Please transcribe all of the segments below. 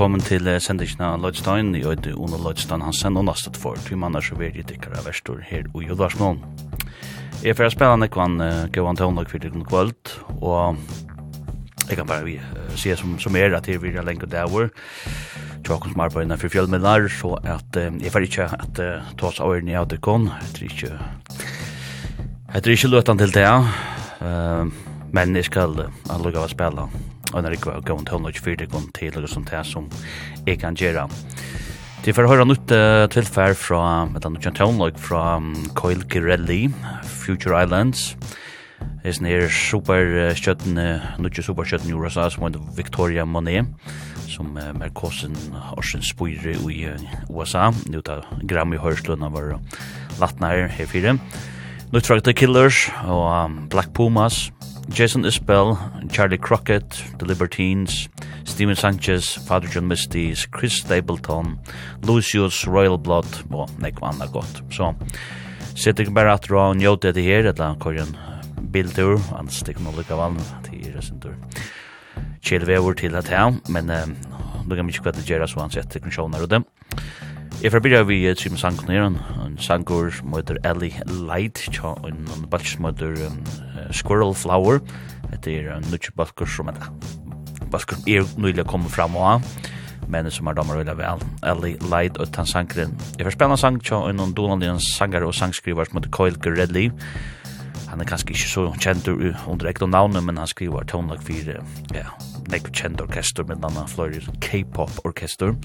velkommen til uh, sendingen av Lloydstein. Jeg heter Ona Lloydstein Hansen, og nastet for to manner som vil jeg tikkere av Vestor her i Jodvarsmålen. Jeg får spille en ekvann uh, gøvann til åndag fyrir den kvöld, og jeg kan bare uh, si som, som er at jeg vil ha lenge dæver. Tjåkon som arbeider for fjellmidlar, så at uh, jeg får ikke at uh, tås av øyne av døkken. Jeg tror ikke, jeg tror ikke løtan til det, uh, men jeg skal uh, allukka spela og når jeg går en tøvn og ikke fyrt kom til og sånt her som jeg kan gjøre. Til for å høre nytt tilfær fra et annet kjent tøvn fra Coil Girelli, Future Islands. Det er sånn her nere superkjøtten, nødvendig superkjøtten i USA som heter Victoria Monet, som uh, er kåsen Horsen Spyre i USA. Nå tar Grammy Hørstlund av våre vattnere her fire. Nytt fra The Killers og um, Black Pumas, Jason Isbell, Charlie Crockett, The Libertines, Steven Sanchez, Father John Misty, Chris Stapleton, Lucius Royal Blood, og nekva anna gott. Så sitter ikke bare at du har njótt etter her, etla en bildur, annars det kan lukka vann til resentur. Kjell Kjelvevur til at her, men lukka mykje kvært gjerra så han setter kun og dem. Jeg får byrja vi Tim sang nere, en sangur som heter Ellie Light, en balsk som heter Squirrel Flower, etter er en nutje balkur som heter balkur som er å komme fram og av, men som er damer veldig vel, Ellie Light og Tansangren. Jeg får spela sang tja, en dolan i sangar og sangskrivar som heter Coil Gerelli, han er kanskje ikke så kjent under ekte navnet, men han skriver tonelag for ja, nek kjent orkester, men annan fløyre K-pop orkester.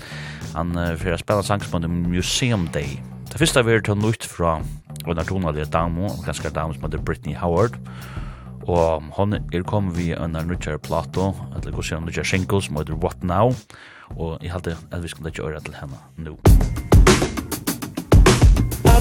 Han uh, fyrir spela sangsmånd Museum Day. Det første vi er til nytt fra en artonalige damo, ganske damo som heter Brittany Howard, og hon er kom vi en nyttjare plato, eller hos en nyttjare single som heter What Now, og jeg halte at vi skulle ikke øre til henne nå. Musikk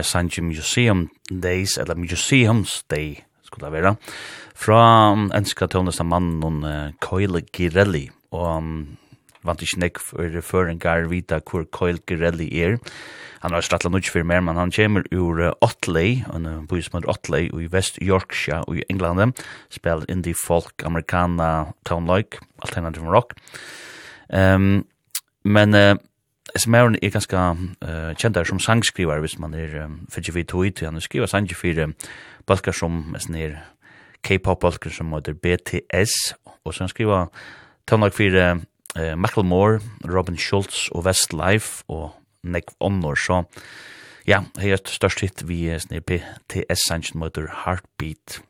er Sanji Museum Days, eller Museums Day, skulle det være, fra enska tøvnesta mannen uh, Coyle Girelli, og um, vant ikke nek for føringar vita hvor Coyle Girelli er. Han har strattla nudge for mer, men han kommer ur uh, Otley, en by som heter Otley, i West Yorkshire i England, spiller indie folk, amerikana, town-like, alternative rock. Um, men uh, SMR er ganske uh, kjent som sangskrivar hvis man er um, fyrir vi tog ut, han skriver sanger for balkar som er K-pop-balkar som heter BTS, og så han skriver tannlag for uh, Michael Moore, Robin Schultz og Westlife og Nick Onnor, så ja, her er størst hit vi er BTS-sanger som heter Heartbeat.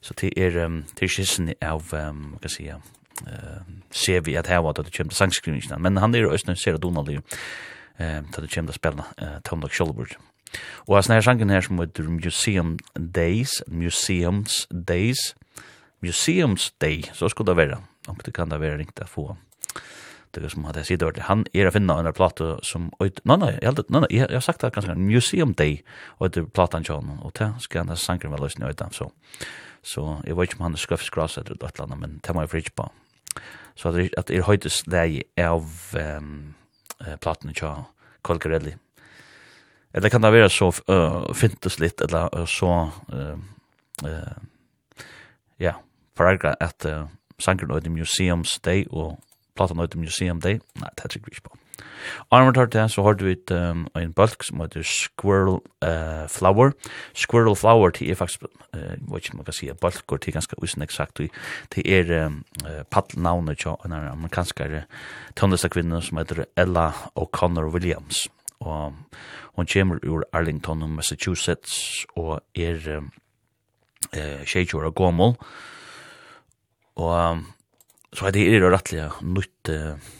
Så det er, um, det er av, um, hva kan jeg eh ser vi at her var det kjempe sangskrivingene, men han er også ser det Donald eh til det kjempe spelna eh Tom Doc Schulberg. Og hans nær sangen her som heter Museum Days, Museums Days, Museums Day, så skulle det være. Og det kan det være ringt å få det som hadde sitt ordet. Han er å finne en plate som... Nei, nei, jeg, nei, nei, jeg har sagt det ganske ganske. Museum Day, og det er platan John, og det skal han ha sangren vel løsne øyne, så... So. Så jeg vet ikke om han er skrøfsgras eller noe eller annet, men det må jeg fridge på. Så at, at det er høytes lei av um, platene til Colgarelli. Eller kan det være så uh, fintes litt, eller uh, så uh, uh, ja, paragra at uh, sangren og Museum's Day og platan og Museum Day, nei, det er ikke vi ikke på. Armor tar det, så har du et, um, en bulk som heter Squirrel uh, Flower. Squirrel Flower, til er faktisk, uh, vet ikke man kan si, bulk, går til ganske usen eksakt, til er um, uh, paddnavnet til en amerikanskare tøndestakvinne som heter Ella O'Connor Williams. Og hun kommer ur Arlington, Massachusetts, og er um, uh, tjejtjord og gommel. Og um, så er det er rettelig nytt uh,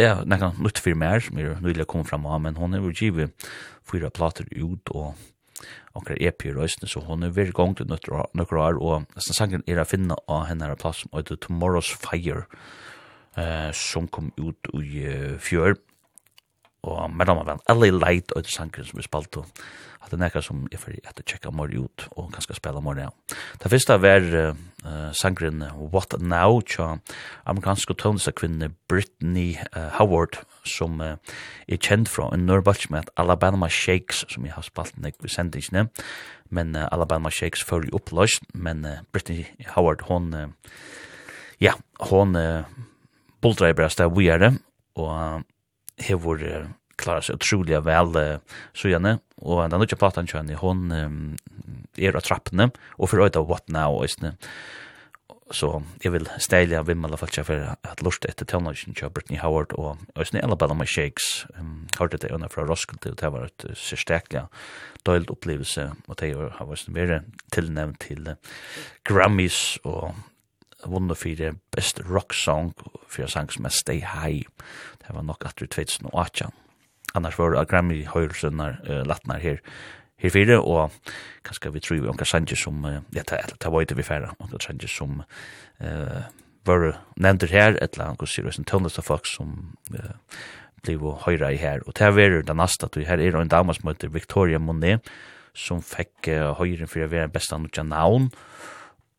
Ja, nekka nytt fyrir mer, som er nylig kom fram av, men hon er jo givet fyra plater ut og okkar EP i røysene, så hon er veri gong til nøkker år, og nesten sangen er a finna av henne her plass som heter Tomorrow's Fire, eh, som kom ut i fjør, og mellom av en LA Light og et sanger som vi spalt og at det er nekka som jeg fyrir etter tjekka mor ut og ganske spela mor ja. Det første var uh, sangren What Now tja amerikanske tonesa kvinne Brittany uh, Howard som uh, er kjent fra en nørbalt med Alabama Shakes som jeg har spalt nek vi sendte ikke men uh, Alabama Shakes fyrir oppløst men uh, Brittany Howard hon uh, ja, hon uh, buldreiber av sted vi er det og hevor klara seg otroliga vel uh, så gärna och den nya platan kör ni hon um, är att trappna och för öta what now isne så jeg vil ställa vem i alla fall för att lust efter tonårsgen kör Britney Howard og isne Alabama med Shakes. Um, hörde det under fra Roskilde og det var ett förstärkliga døyld opplevelse og det har vært mer tilnevnt til uh, Grammys og vunnet for best rock song for sang som er Stay High. Det var nok at vi tveits. Annars var det Grammy høyrelsunar uh, latnar her her fire, og kanskje vi tror vi omkar sanger som, uh, ja, ta, ta vajte vi færa, omkar sanger som uh, var nevnder her, et eller annet sier vi som tøndest av folk som uh, blir og høyra i her, og det er den nasta, at vi her er en dama som heter Victoria Monet, som fikk uh, høyren for å være besta nutja navn,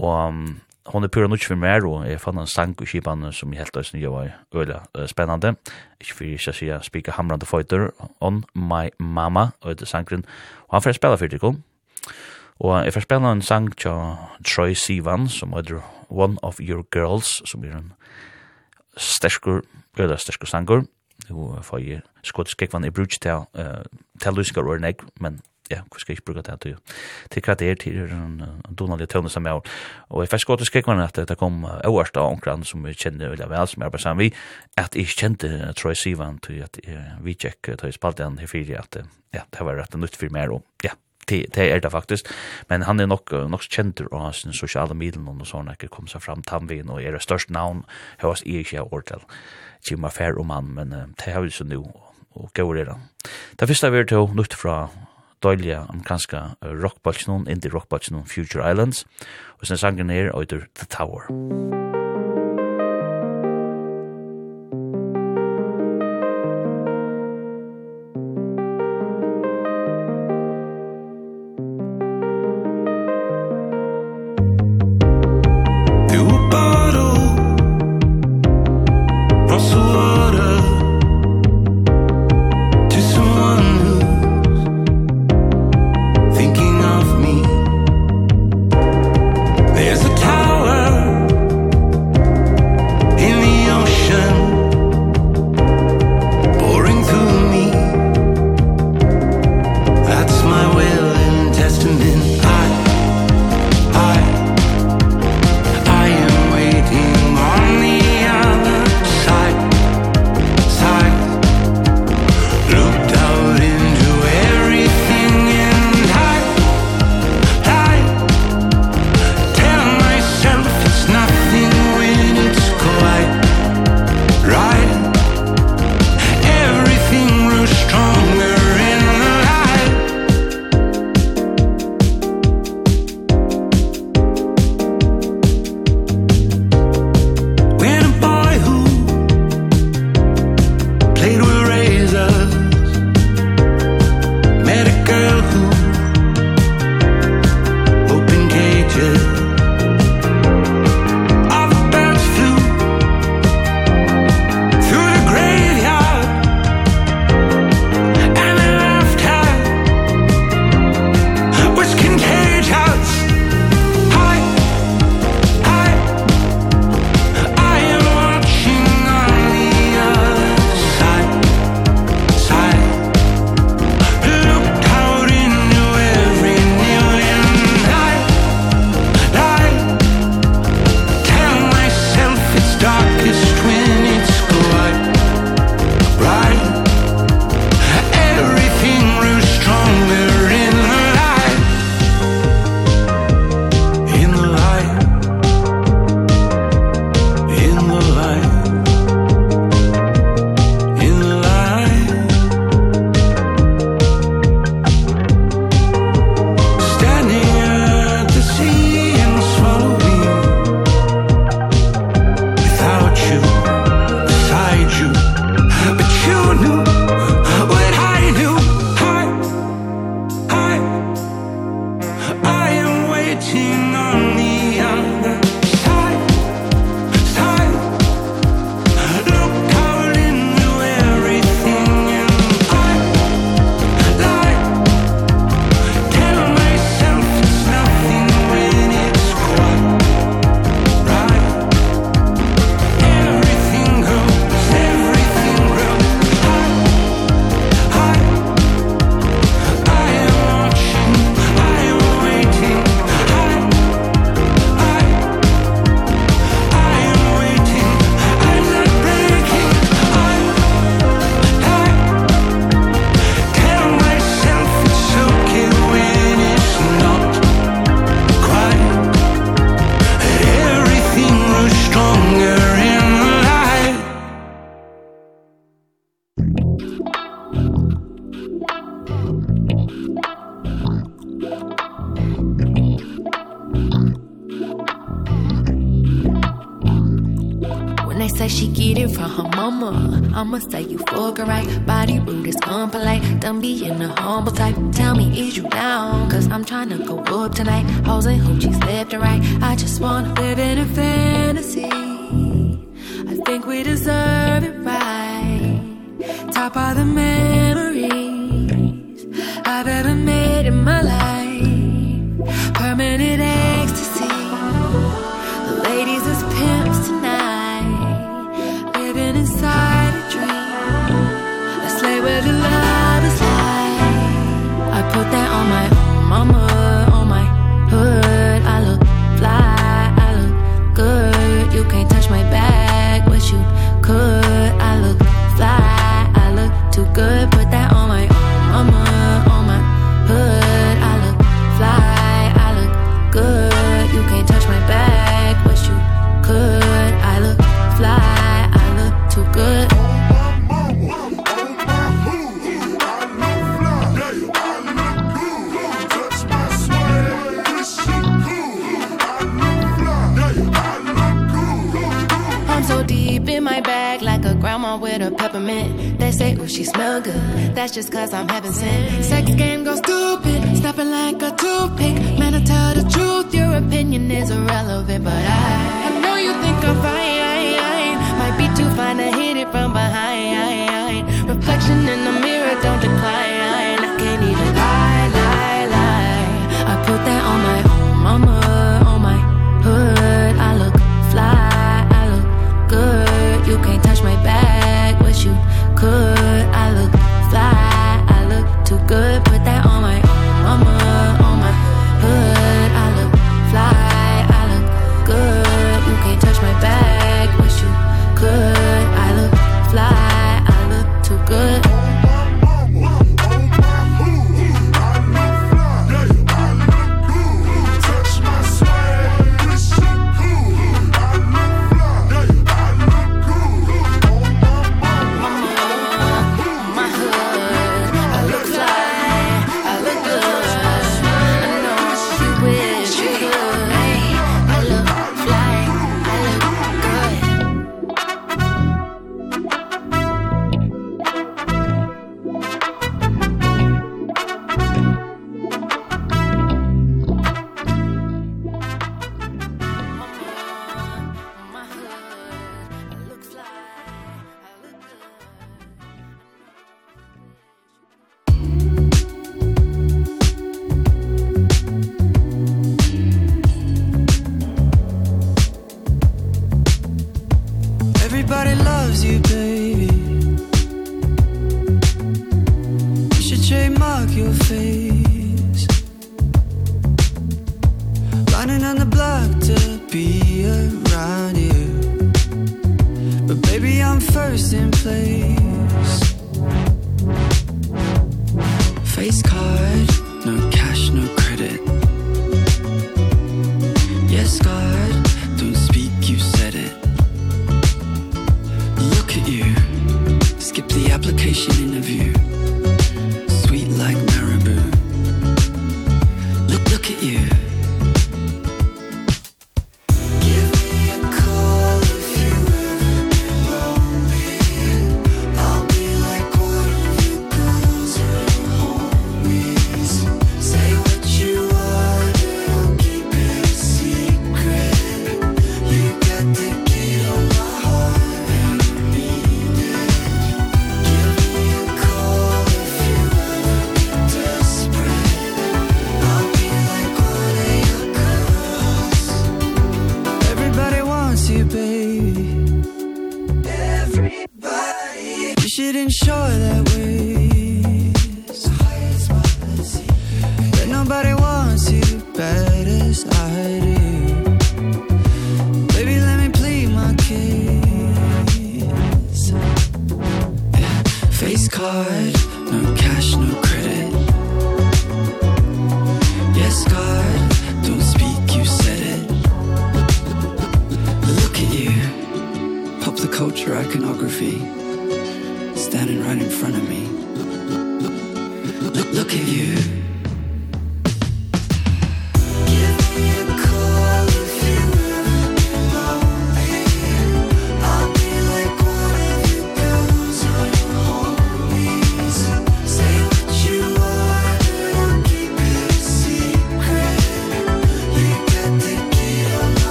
og um, hon er pura nutt for mer, og eg fann ein sang i skipan som helt helt øyne var øyla spennande. Ikkje for ikkje sier speaker hamrande fighter On My Mama, og det sangren. Og han får spela for det, Og eg får spela ein sang til Troy Sivan, som er One of Your Girls, som er en sterskur, øyla sterskur sangur. Og jeg får skotsk ekvann i brug til, til luskar og men ja, hva skal jeg ikke bruke det til, til hva det er til en, en donalig tøvne som jeg har. og jeg fikk godt til skrikkene at det kom øverst av omkran som vi kjenner veldig vel som jeg bare sammen vi at jeg kjente Troy Sivan til at vi tjekk til spalte han her fire, at ja, det var rett og nytt for meg og ja, det, er det faktisk men han er nok, nok kjent av sin sosiale middel, og sånn ikke kom seg fram tannvin, og er det største navn jeg har ikke jeg årtel Jim Fær og mann men det har vi så nå, og gaur det. han. Det første vi er til å nytt fra dølja amerikanska rockbalsnun, indie rockbalsnun Future Islands, og sen sangen er og The Tower. Amma driving sin Sex game goes stupid Snapping like a toothpick. Man, I tell the truth Your opinion is irrelevant But I I know you think I'm fine. Might be too fine to hit it from behind. Reflection in the mirror Don't decline. I can't even lie, lie, lie. I put that on my own mama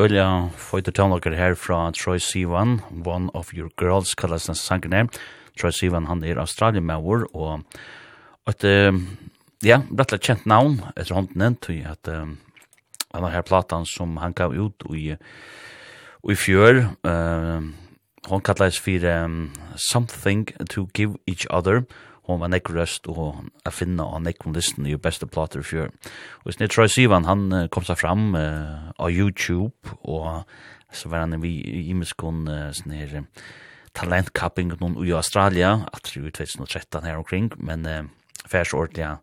Ølja Føyter Townlocker her fra Troy Sivan, One of Your Girls, kallas den sangen her. Troy Sivan, han er Australian Mauer, og et, ja, rettelig kjent navn etter hånden enn, tog at um, han har her platan som han gav ut i, i fjør, uh, hon kallas for um, Something to Give Each Other, og hon var nekk røst, og a finna og nekk om listen i beste plater fjør. Og snitt Troy Sivan, han kom seg fram uh, av YouTube, og så var han i imiskon uh, sånn her talentkapping noen i Australia, at det er 2013 her omkring, men uh, færs ordentlig, ja.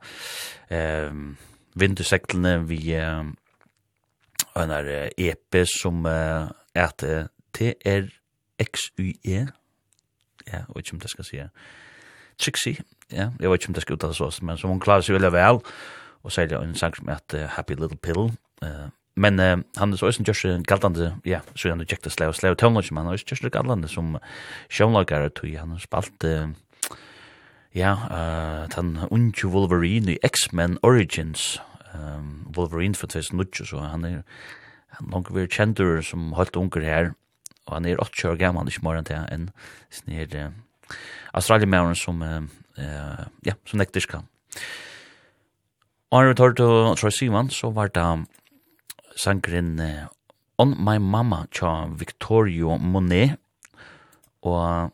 Uh, vinterseklene vi uh, en er EP som uh, er TRXYE, ja, og ikke om det skal si, Trixie, ja, jeg vet ikke om det skal uttale sås, men som hun klarer seg veldig vel, og sier særlig en sang som heter Happy Little Pill, uh, men uh, han er så også en kjørste galdande, ja, så han er kjekta slei og slei og men han er også kjørste galdande som sjøvnlagare tog, han har spalt, uh, ja, uh, den unge Wolverine i X-Men Origins, um, Wolverine for 2008, så han er, han er vi kjentur som holdt unger her, og han er 8 år gammel, ikke mer enn det, enn snir, uh, Australien som eh ja, som nektis kan. Og når vi tar til Troy Sivan, så var det sangren On My Mama tja Victoria Monet. Og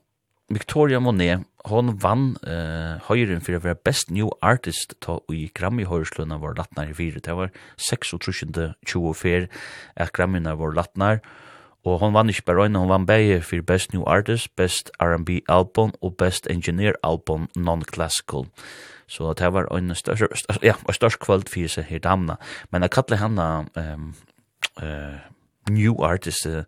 Victoria Monet, hon vann eh, høyren for å være best new artist ta i Grammy-høyrslønna var latnar i fire. Det var 26-24 at Grammy-na var latnar. Og Og hon vann ikke bare øyne, hon vann begge for Best New Artist, Best R&B Album og Best Engineer Album Non-Classical. Så det var en størst, størst, ja, størst kvöld for seg her damna. Men jeg kallar henne um, uh, New Artist, uh,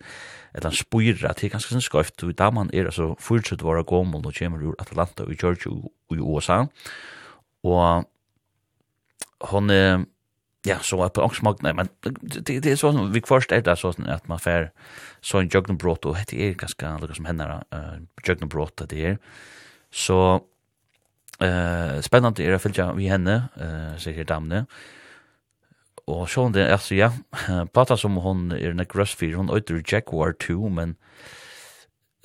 eller spyrer, det er ganske sånn skøyft, og damen er altså 40 år gommel og kommer ur Atlanta og Georgia og i USA. Og hon er ja, så er på ångsmak, nei, men det, det er sånn, vi først er det sånn at man får så en jögnebrott och det er ganske noe som hender, uh, jögnebrott det er, Så eh spännande är det följa vi henne, eh säkert damne. Och så det alltså ja, prata som hon är en grossfyr, hon åter Jack War 2, men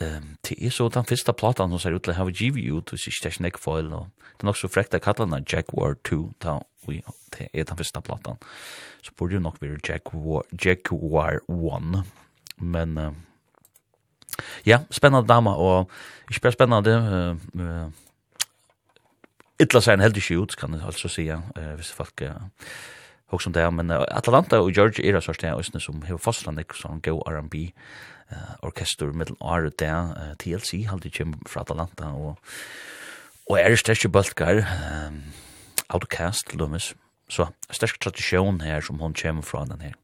ehm det är så den första plattan som ser ut att ha givit ut och så stäsch neck foil och det är också fräckt att kalla den Jack War 2 ta vi er den første platan. Så borde jo nok være Jaguar, Jaguar 1. Men uh, ja, spennende dama, og ikke bare spennende, uh, uh, ytla seg en heldig skjut, kan jeg altså si, uh, hvis folk uh, hokk om det, men uh, Atlanta og Georgia er sånn sted østene som har fastland ikke sånn go R&B uh, orkester middel året der, uh, TLC halde kjem fra Atlanta og Og er sterske bølgar, Outcast, Loomis. Så sterk tradisjon her som hon kommer fra den her.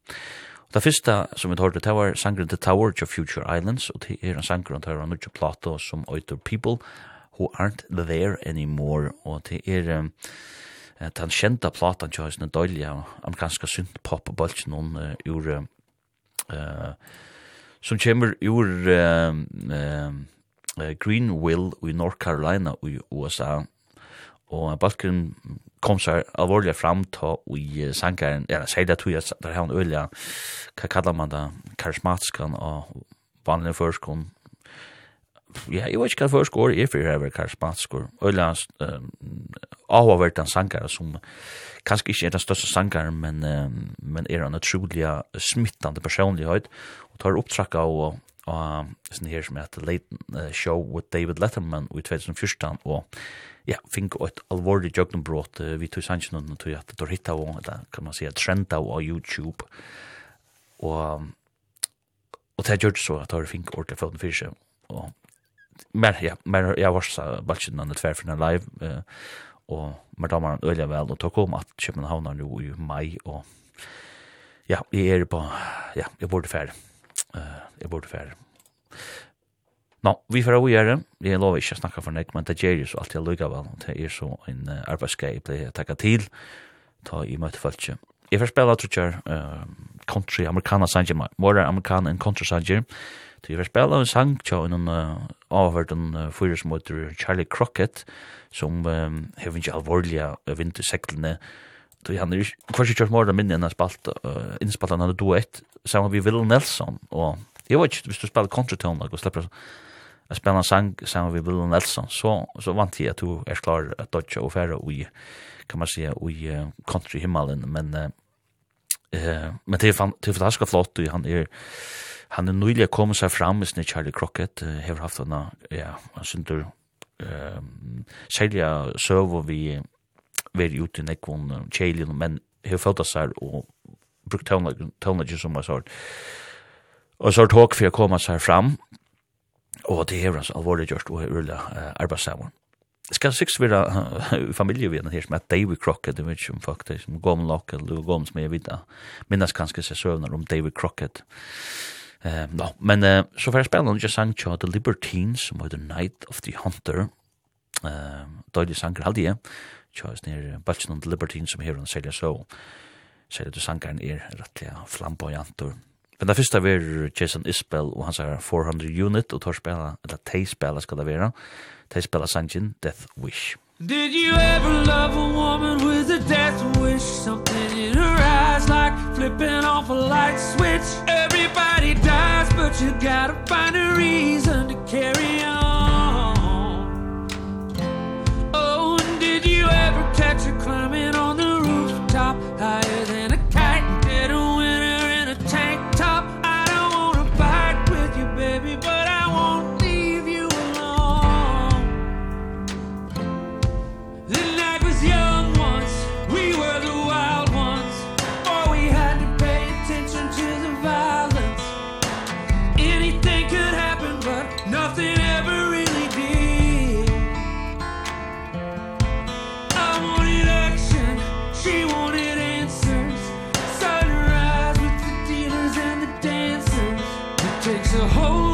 Og det første som vi hørte, det var sangren The Tower of Future Islands, og det er en sangren til en nødvendig plato som øyter People Who Aren't There Anymore, og det er... Um, den kjente platan til høysene døylige amerikanska syntpop og bøltsen noen uh, ur uh, som kommer ur uh, uh, Greenville i North Carolina i USA Og Balkrim kom seg alvorlig fram til i sangaren, ja, sier det tog jeg, der har han øyla, hva kallar man det, karismatiskan og vanlig førskon. Ja, jeg vet ikke hva førskår er for jeg er karismatiskor. Øyla avhåvert en sangare som kanskje ikke er den største sangaren, men, men er en utrolig smittande personlighet, og tar opptrakka og og sånn her som heter Late Show with David Letterman i 2014, og ja, fink et alvorlig jøgnumbrot uh, vi tog sannsyn og tog at det hitta og det kan man säga trend av YouTube. Og og det gjør det så at det fink ordentlig for den fyrse og mer, ja, mer, jeg var så balkjen enn tver for live uh, og mer damer han øyla vel og tok om at København er jo i mai og ja, jeg er på ja, jeg borde færre uh, jeg borde færre Nå, vi får av gjøre, jeg lover ikke å snakke for nek, men det gjør jo så alltid lykke vel, det er så en uh, arbeidsgei jeg pleier å takke til, ta i møte folk. Jeg får spille, tror jeg, uh, country, amerikaner sanger, more amerikaner enn country sanger, Så jeg får spille en sang til en uh, avhørt en uh, fyrer som heter Charlie Crockett, som um, har ikke alvorlige vinterseklene. Så han er kanskje kjørt morgen minne enn spalt, uh, innspalt han hadde duett, sammen med Will Nelson. Og Jag vet inte, hvis du spelar kontra til han, og slipper jeg spennende sang sammen við Willem Nelson, så, så vant jeg at du er klar at dodge og fære i, kan man sige, i uh, country himmelen, men eh men det er fantastisk flott, og han er han er nylig kommet seg fram med Charlie Crockett, uh, har haft en, ja, han synes ehm uh, server við og vi veri ute i tjeilin, men har følt seg og brukt tøvnlager som var sort. Og så har tåk for å komme seg fram, og det er hans alvorlig gjørst og ulla arbeidssamon. Skal sikkert være uh, vi her som er David Crockett, det vet ikke om faktisk, som gammel nok, eller gammel som jeg vet, minnes kanskje seg søvner om David Crockett. Uh, no. Men uh, så får jeg spille noen sang til The Libertines, som heter Night of the Hunter, uh, døylig sanger halde jeg, tjøys nir Balchnon The Libertines som her hun selja så, selja du sangeren er rettelig flamboyantur, Men det første er Jason Isbell og hans er 400 Unit og tar spela, eller te spela skal det være. Te spela sangen Death Wish. Did you ever love a woman with a death wish? Something in her eyes like flipping off a light switch. Everybody dies but you gotta find a reason to carry on. Oh, and did you ever catch her climbing on? takes a whole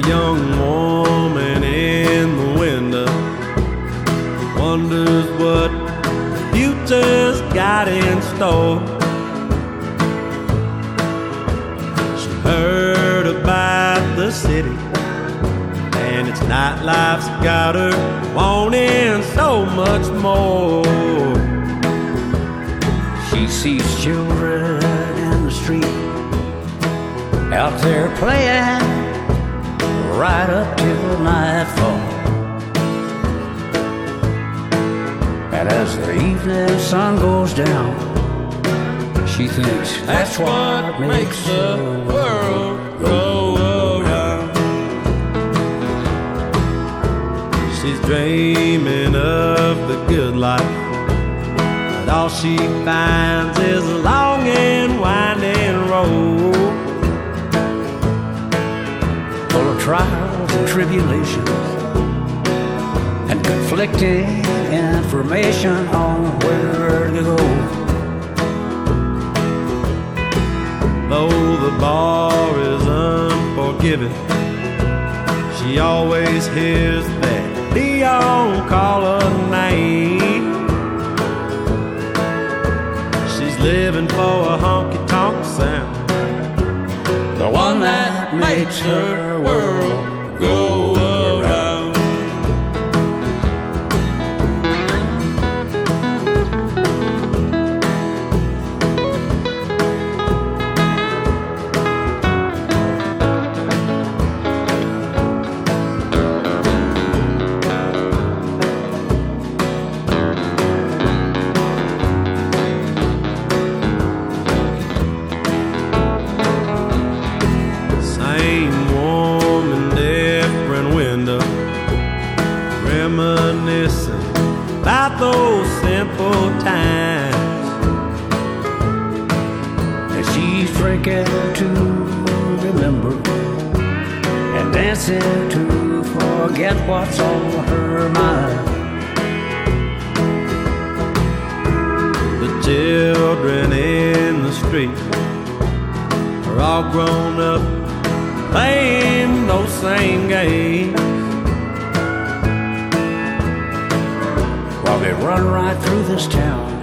young woman in the window wonders what future's got in store. She heard about the city and it's not life's got her wanting so much more. She sees children in the street out there playing right up till nightfall And as the evening sun goes down She thinks that's what makes the world go around She's dreaming of the good life But all she finds is a long and winding road. trials and tribulations and conflicting information on where to go. Though the bar is unforgiving She always hears that Leon call her name She's living for a honky-tonk sound. The one that nature world. street. Are all grown up playing those same games while they run right through this town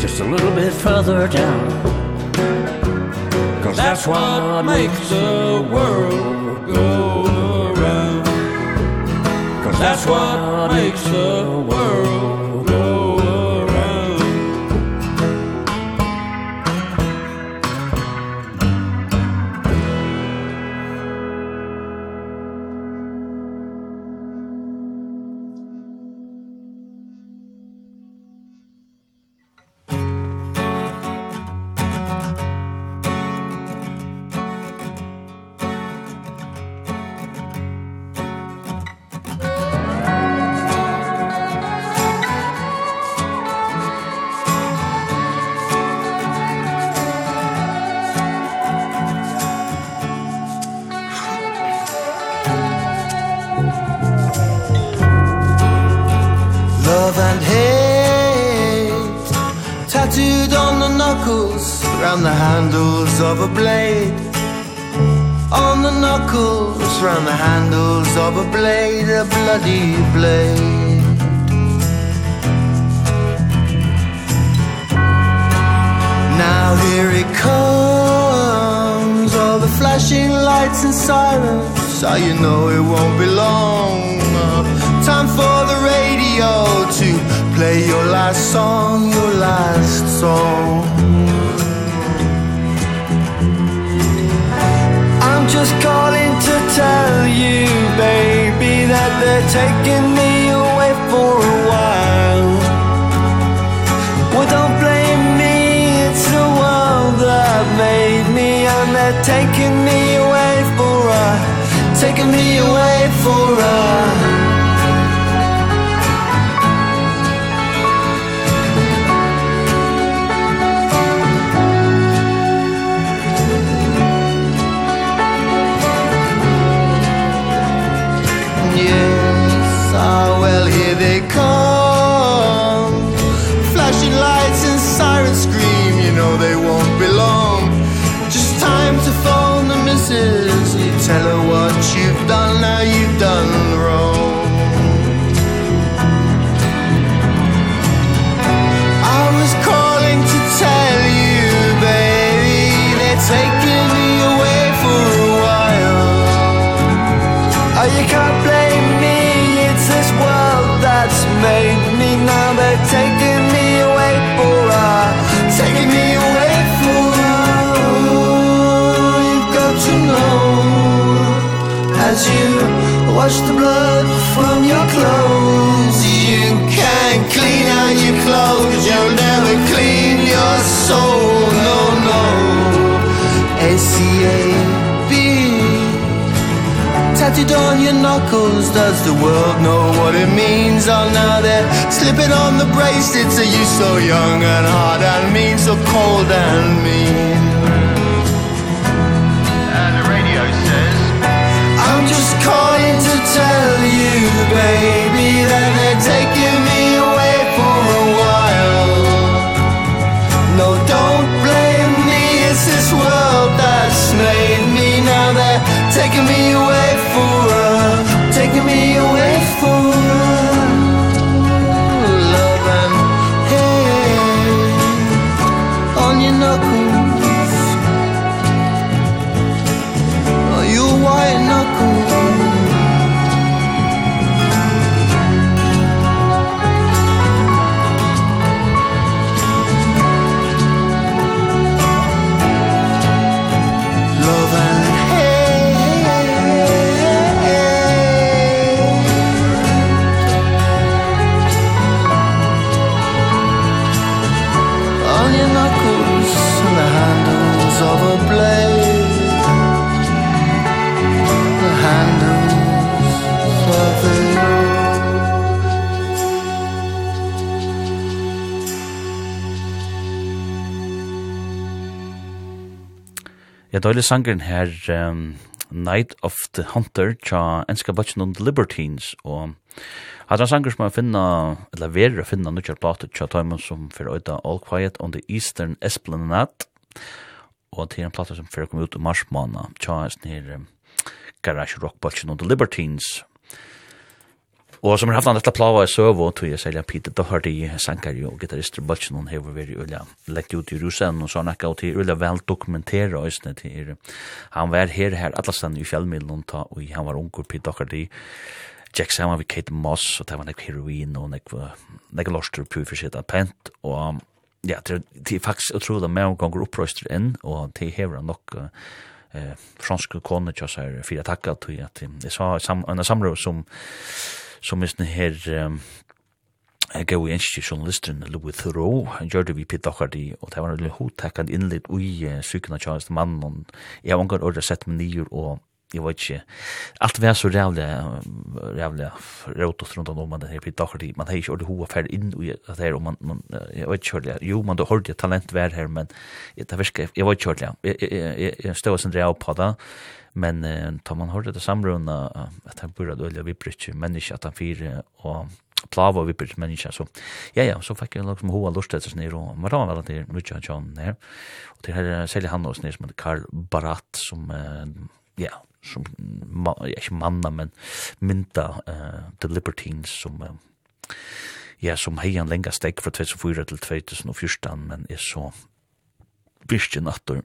Just a little bit further down. Cause that's, that's what makes the world go around. Cause that's what makes the world a blade, a bloody blade. Now here it comes All the flashing lights and sirens. So you know it won't be long. Time for the radio to play your last song, your last song. I'm just calling to tell you baby that they're taking me away for a while. Well don't blame me it's the world that made me. And they're taking me away for a taking me away for a. Wash the blood from your clothes. You can't clean out your clothes. You'll never clean your soul. No, no. S-E-A-B Tattooed on your knuckles Does the world know what it means? Oh, now they're slipping on the bracelets. Are you so young and hard and mean? So cold and mean. tell you baby that they're taking me away for a while. No don't blame me it's this world that's made me. Now they're taking me away for Ja, døylig sangeren her, um, Night of the Hunter, tja enska batchen on the Libertines, og hadra sanger som er finna, eller verer å finna nukkjart plater, tja tøyman som fyrir oida All Quiet on the Eastern Esplanade, og til en plater som fyrir kom ut i mars måned, tja enn her um, Garage Rock batchen on the Libertines, Og som har haft en lett plava i søvå, tog jeg særlig Peter Doherty, sankar og gitarrist Bølsen, hun hever vært ulla lett ut i rusen, og sånn han ekka og til ulla vel dokumentera òsne til Han var her her atlastan i fjallmiddelen, og han var ungur Peter Doherty, Jack saman vi Kate Moss, og det var nek heroin, og nek, nek lorster pur for sitt pent, og ja, det, er faktisk utrolig at mange ganger opprøster inn, og det hever han nok eh, franske kone, tja, fyra takka, tog jeg, at jeg sa en samråd som som er her um, Jeg gav en ikke journalisten Louis Thoreau, han gjør det vi pitt akkurat i, og det var en hodtekkant innlitt ui sykene tjallest mannen. Jeg har omgang året sett med nyer, og jeg vet ikke, alt var så rævlig, rævlig råd rundt om man her pitt akkurat i, man har ikke ordet hoa fær inn ui at her, og man, man jeg vet ikke hørlig, jo, man da hørte talent vær her, men det virker, jeg vet ikke hørlig, jeg, jeg, jeg, jeg, jeg, jeg, jeg, jeg, jeg, jeg, Men eh, tar man hörde det samrunda at han burde ölja vi brytje människa att han fyre og plava vi brytje människa så ja ja så fikk jeg liksom hoa lust etter snir og man var vel at det mycket han John her og til her säljer han oss ner som Karl Barat som eh, ja som ma, ja, ikke manna men mynda eh, The Libertines som eh, ja som hejan lenga steg fra 2004 til 2014 men er så virkjen attor.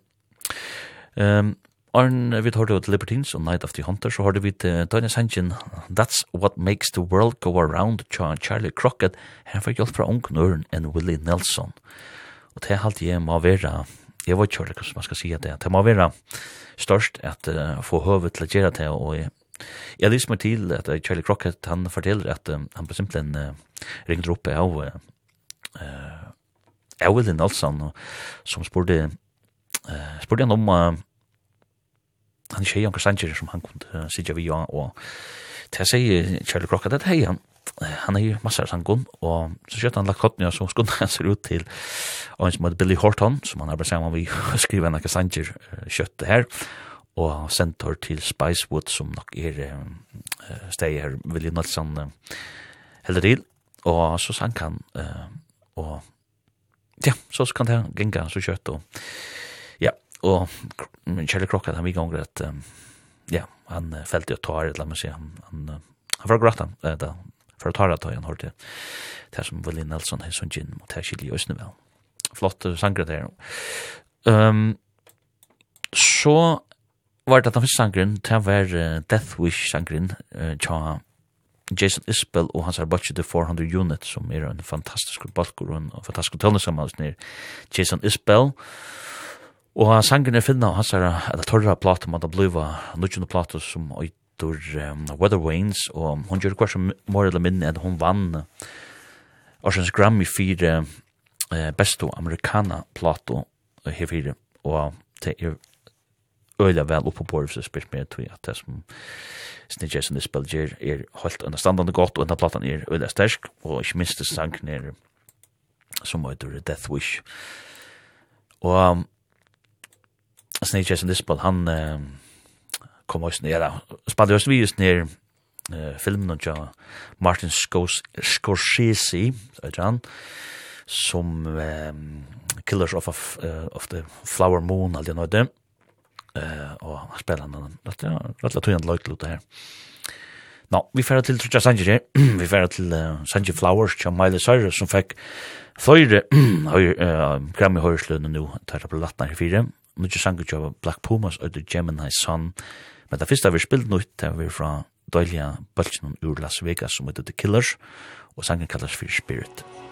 Ehm um, Arn, vi tar det Libertines og Night of the Hunter, så har vi til Daniel Sanchin, That's What Makes the World Go Around, Charlie Crockett, her fikk hjelp fra Ungknøren enn Willie Nelson. Og det er alt jeg må være, jeg vet ikke hva man skal si det, det må være størst at uh, få høvet til å gjøre det, og jeg, jeg lyser meg til at Charlie Crockett, han forteller at uh, han på simpelthen uh, ringte opp av uh, uh, Willie Nelson, og, som spurte, uh, spurte han om uh, han er ikke sanger som han kunne sitja vi og og til jeg sier Charlie Crockett at hei han, han er jo masse av sangen, og så kjøtt han lagt kottene, så skulle han ser ut til og en som heter Billy Horton, som han arbeid sammen vi skriver skrive en sanger kjøttet her, og sendt her til Spicewood, som nok er steg her, Willie Nelson uh, heller til, og så sang han, uh, og ja, så kan det genga så kjøtt, og og Charlie Crockett, han vi gånger att ja han fällde ta tar la meg si, han han han var gråta da, för att ta det han hørte det som Willie Nelson har sån gin i Østene vel. flott sangre der. ehm så var det den første sangren, det var Death Wish-sangren, tja Jason Isbell og hans arbeidsje The 400 Unit, som er en fantastisk balkur og en fantastisk tølnesammanhals nir Jason Isbell, og Og sangen er finna han sier at torra platum at det bliva nudgjende platum som oitur um, Weather Wains og hun gjør hver som mor eller minne at hun vann Orsens Grammy for uh, besto amerikana plato uh, her fire, og det er øyla vel oppe på bordet, spyrt meg at det som Snid Jason Isbell gjør er holdt under standande godt, og denne platan er øyla stersk, og ikke minst det sangen er som heter Death Wish. Og um, Snake Jason Dispel, han uh, kom også ned, ja, spalte også vi just ned uh, filmen av Martin Scors Scorsese, vet han, som um, Killers of, of, uh, of the Flower Moon, aldri jeg nøyde, uh, og han spiller han, rett og slett tog han løyt lute her. Nå, vi færa til Trudja Sanji, vi færa til uh, Sanji Flowers, til Miley Cyrus, som fikk fløyre uh, Grammy Høyreslønne nå, tar det på lattene her fire, nu ikke sanget jo Black Pumas og The Gemini Sun, men det første vi spilt nå, det var fra døyliga bølgen ur Las Vegas som heter The Killers, og sangen kallas for Spirit. Spirit.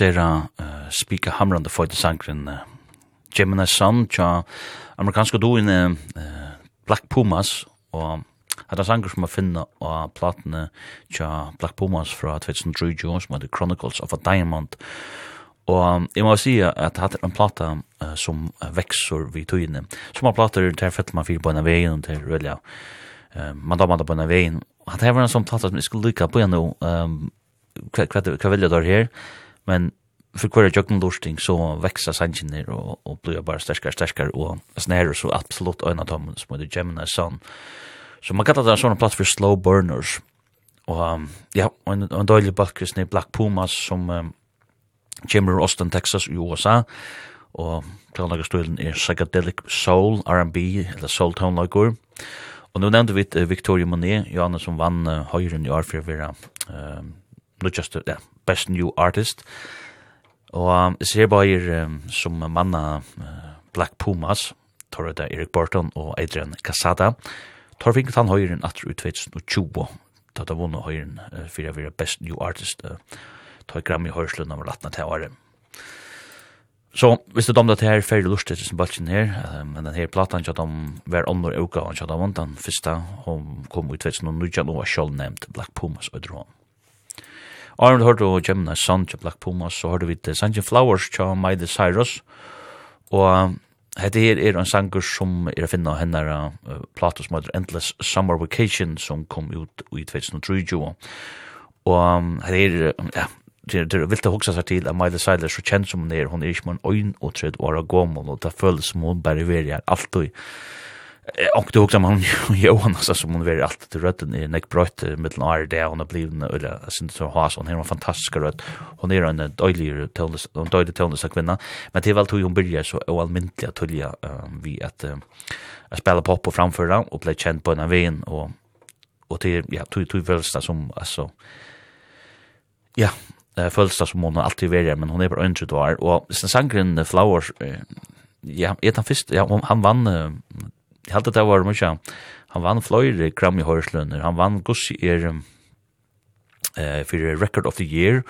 sera uh, spika hamrande for sangren uh, Gemini Sun tja amerikanska doen uh, Black Pumas og Hatta sanger som a finna av platene tja Black Pumas fra 2003 som heter Chronicles of a Diamond. Og jeg må si at det er en plata uh, som vekser vid tøyene. Som har plater til fett man fyrir på en av veien og til rølja. Uh, man da man da på en av veien. Det er en sånn plata som jeg skulle lykke på en nå. Um, hva, hva, hva, vil jeg da her? men för kvar jag kan lusting så växer sanchen och och blir bara starkare starkare och snärer så absolut en av som det Gemini Sun. Så man kallar det en sån plats för slow burners. Och um, ja, en en dålig balkris ni Black Pumas som um, Jimmer Austin Texas i USA og planlager stilen er psychedelic soul, R&B, eller soul tone lagur. Og nå nevnte vi Victoria Monet, Johanne som vann uh, høyren i år for å være um, just, ja, Best New Artist. Og jeg ser bare um, som manna uh, Black Pumas, Torreda Erik Borton og Adrian Casada. Tor fikk han høyren atter ut 2020, da det vunnet høyren uh, for å være Best New Artist. Uh, Tor Grammy Høyslund om 18 til året. Så hvis du domda til her ferdig lustig til balken her, uh, men den her platan kjatt om hver andre uka han kjatt om, den første kom ut 2019 og var sjål nevnt Black Pumas og Drone. Arnold hørte og Gemini Sun til Black Pumas, så hørte vi til Sanjin Flowers til Maide Cyrus, og hette her er en sanger som er å finne henne uh, plato som heter Endless Summer Vacation, som kom ut i 2003, og um, hette her, ja, det er vilt å hoksa seg til at Miley Cyrus så kjent som hon hun er ikke med en ögon och träd vara gommel og ta føles som hun bare vill allt och Och det också man Johan så som hon vill allt till rötten i Nick Bright mellan är där hon blev eller sen så har hon en fantastisk rött. Hon är en dålig tillnes en dålig tillnes kvinna. Men det väl tog hon börja så allmäntligt att tulja vi att att spela pop och framföra och bli känd på en vän och och det ja tog tog väl som alltså ja følelser som hon alltid verer, men hon er bare ønsket var. sen sangren Flowers, ja, är den först ja, han vann jeg halte det var mye, han vann fløyre Grammy Høyreslønner, han vann Gussi er eh, for Record of the Year,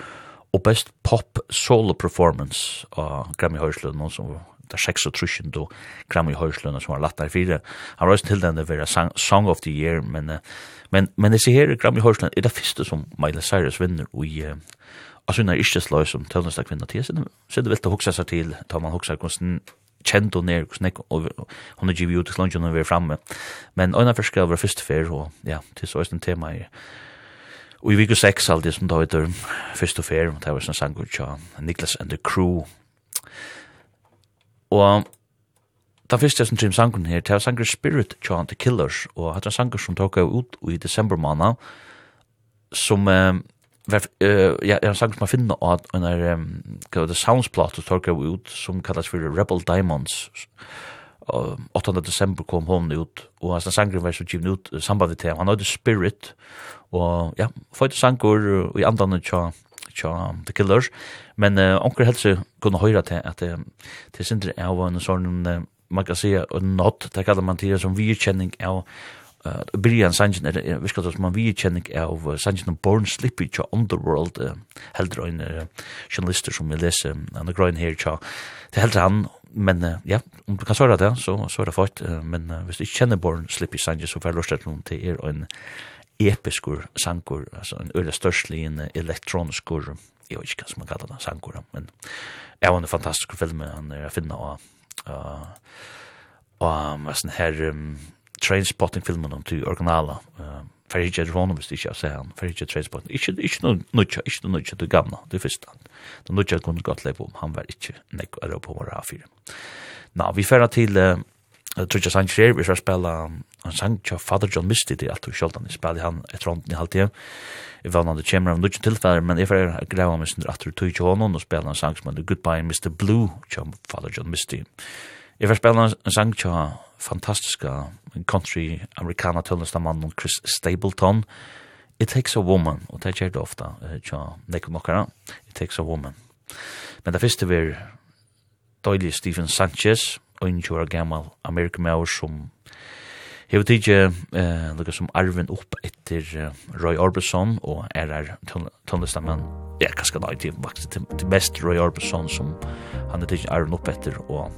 og best pop solo performance av Grammy Høyreslønner, som det er 36 og Grammy Høyreslønner som var latt der fire. Han var også til den det Song of the Year, men, men, men jeg ser her Grammy Høyreslønner er det første som Miley Cyrus vinner i uh, altså hun er ikke slöj som tøvnestak kvinna til. Så det vill ta huxa sig til, Tar man huksa hvordan kjent hon er, og hon er givet ut til slunchen når vi er framme. Men øyna først skal være første fer, og ja, til så er tema i Og i vik 6 alt det som da heter første fyr, og det var sånn sang ut av Niklas and the Crew. Og den første som trim sangen her, det var sangen Spirit tja The Killers, og hatt en sangen som tok ut i desember måned, som eh ja, jag sagt man finner att en är vad det soundsplat och torka ut som kallas för Rebel Diamonds. 8. december kom hon ut och hans sangren var så givet ut samband till han hade Spirit och ja, fight sangur i andan tja tja The Killers men uh, onkel helse kunde höra till att det sindre är en sån man kan säga en not det kallar man till som virkänning av uh, Brian Sanchin er, er viskat som man vidkjenning av uh, Sanchin Sanjen Born Slippy tja Underworld uh, heldur ein uh, journalister som vi leser an the ground here tja det heldur han men uh, ja om du kan svara det så, så er det fort uh, men uh, hvis du ikke kjenner Born Slippy Sanchin så får jeg lort noen til er en episkur sangur altså en øyla størstlig en elektroniskur jeg vet ikke hva som man kallar det sangur men jeg var en fantastisk film han er finna og uh, og um, her um, Trainspotting-filmen om til originala. Uh, Fyrir ikke er honom hvis det ikke er seg han. Fyrir ikke Trainspotting. Ikke, ikke noe nødja, ikke noe nødja, det gamla, det første. Det nødja kunne godt leve om, han var ikke nek er på våre A4. Nå, vi fyrir til uh, Trudja Sanchez, vi skal spela en sang til Father John Misty, det er alt vi sjoldan, jeg spela han etter hånden i halvtid. Jeg var han det kommer av nudja tilfeller, men jeg fyrir grava mig sin du tog til honom og spela en sang som heter Goodbye Mr. Blue, til Father John Misty. Jeg fyrir spela en sang til fantastiska country americana tunnelsta mannen Chris Stapleton It Takes a Woman og det gjør det ofta, tja nekko nokkara It Takes a Woman men det første var døylig Stephen Sanchez og en tjora gammal amerikamauer som hever ikke eh, lukka som arven opp etter eh, Roy Orbison og er Tunnelstamann. Ja, hva skal det være? Det er mest Roy Orbison som han er ikke arven opp etter og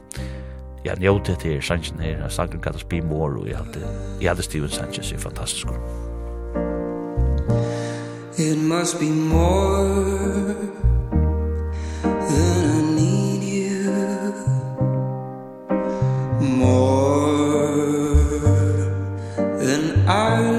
jag njóti til här her, här, jag snackar Be More, spela mer och jag hade, Steven Sanchez är fantastisk. It must be more than I need you More than I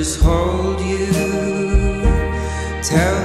just hold you. Tell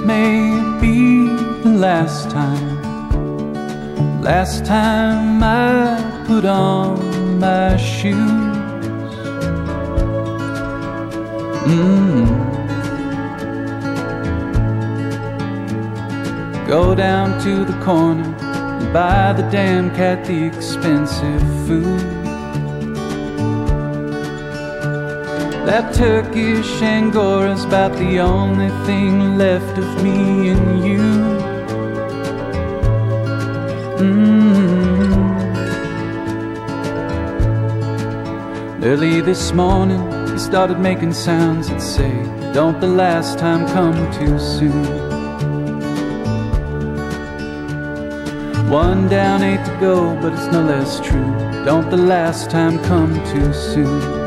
This may be the last time. Last time I put on my shoes. Mm. Go down to the corner And buy the damn cat the expensive food. That Turkish Angora's about the only thing left of me and you. Mm. -hmm. Early this morning he started making sounds that say Don't the last time come too soon? One down, eight to go, but it's no less true. Don't the last time come too soon?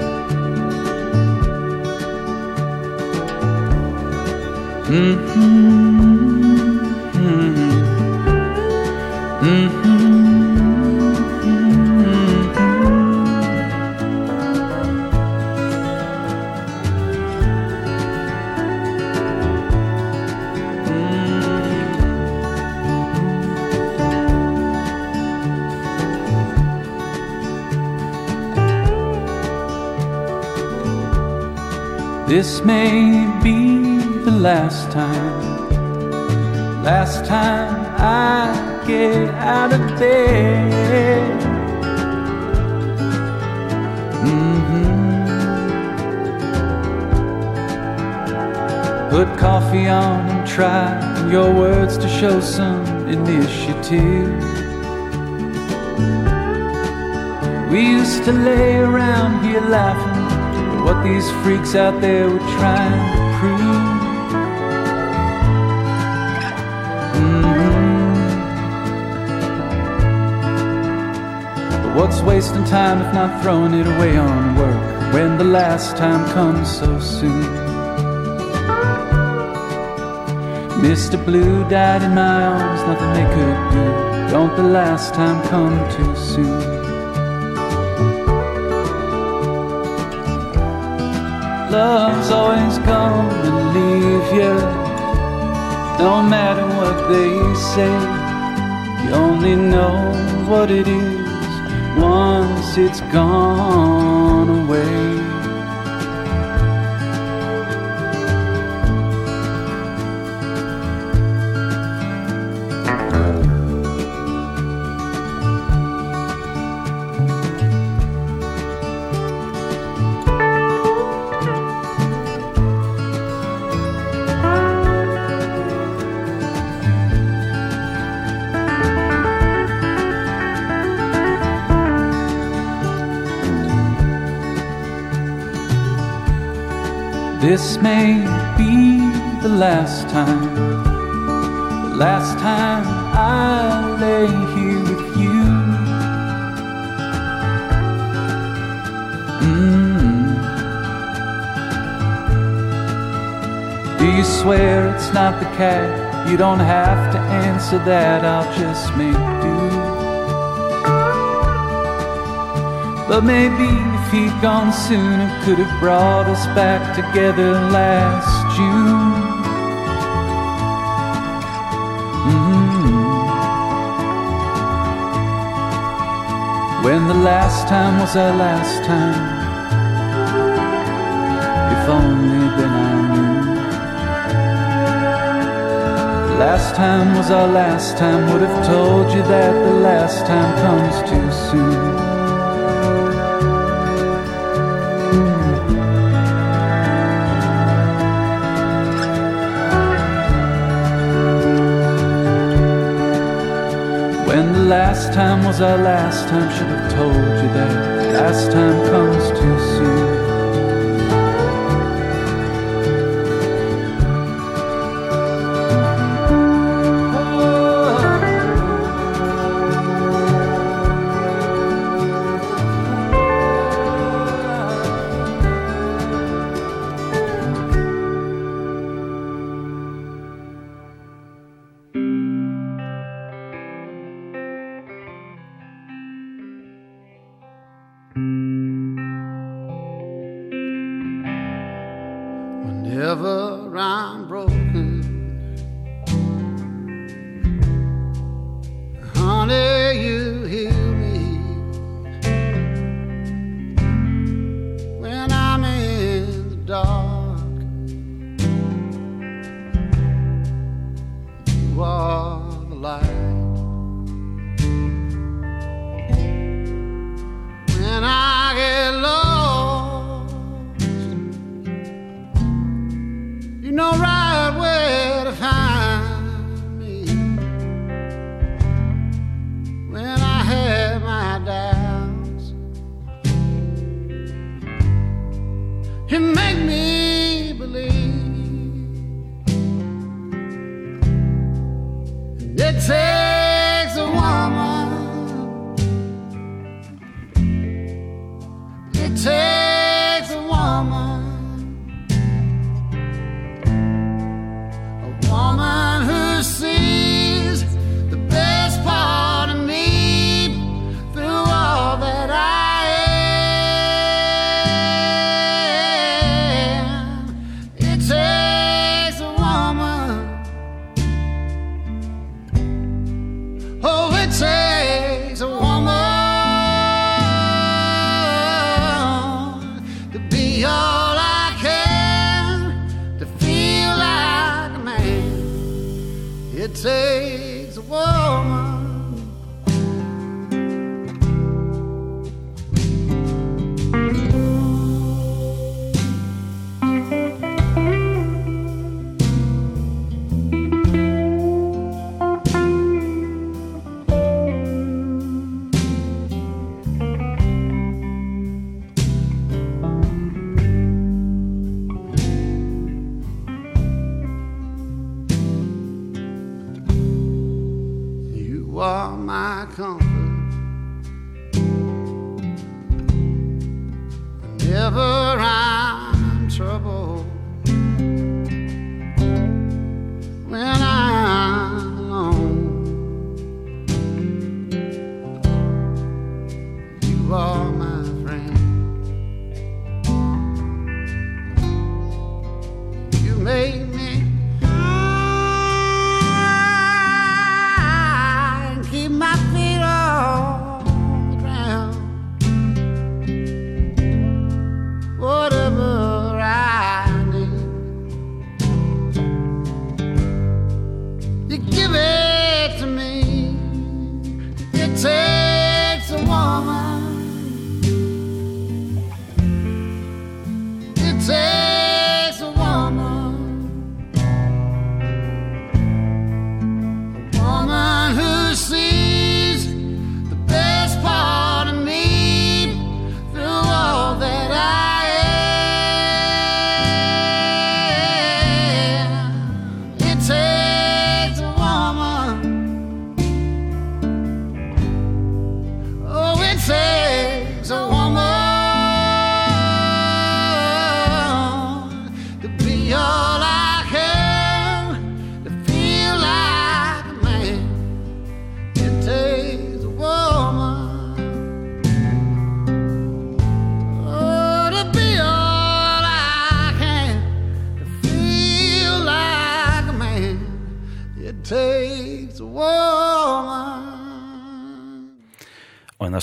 This may last time I get out of bed mm -hmm. Put coffee on and try your words to show some initiative We used to lay around here laughing at what these freaks out there were trying what's wasting time if not throwing it away on work when the last time comes so soon. Mr. Blue died in my arms nothing they could do. Don't the last time come too soon? Love's always come and leave you No matter what they say You only know what it is it's gone away. This may be the last time The last time I lay here with you mm. Do you swear it's not the cat? You don't have to answer that I'll just make do But maybe if he'd gone soon It could have brought us back together last June mm -hmm. When the last time was our last time If only then I knew Last time was our last time Would have told you that the last time comes to Last time was our last time Should have told you that. Last time comes too soon.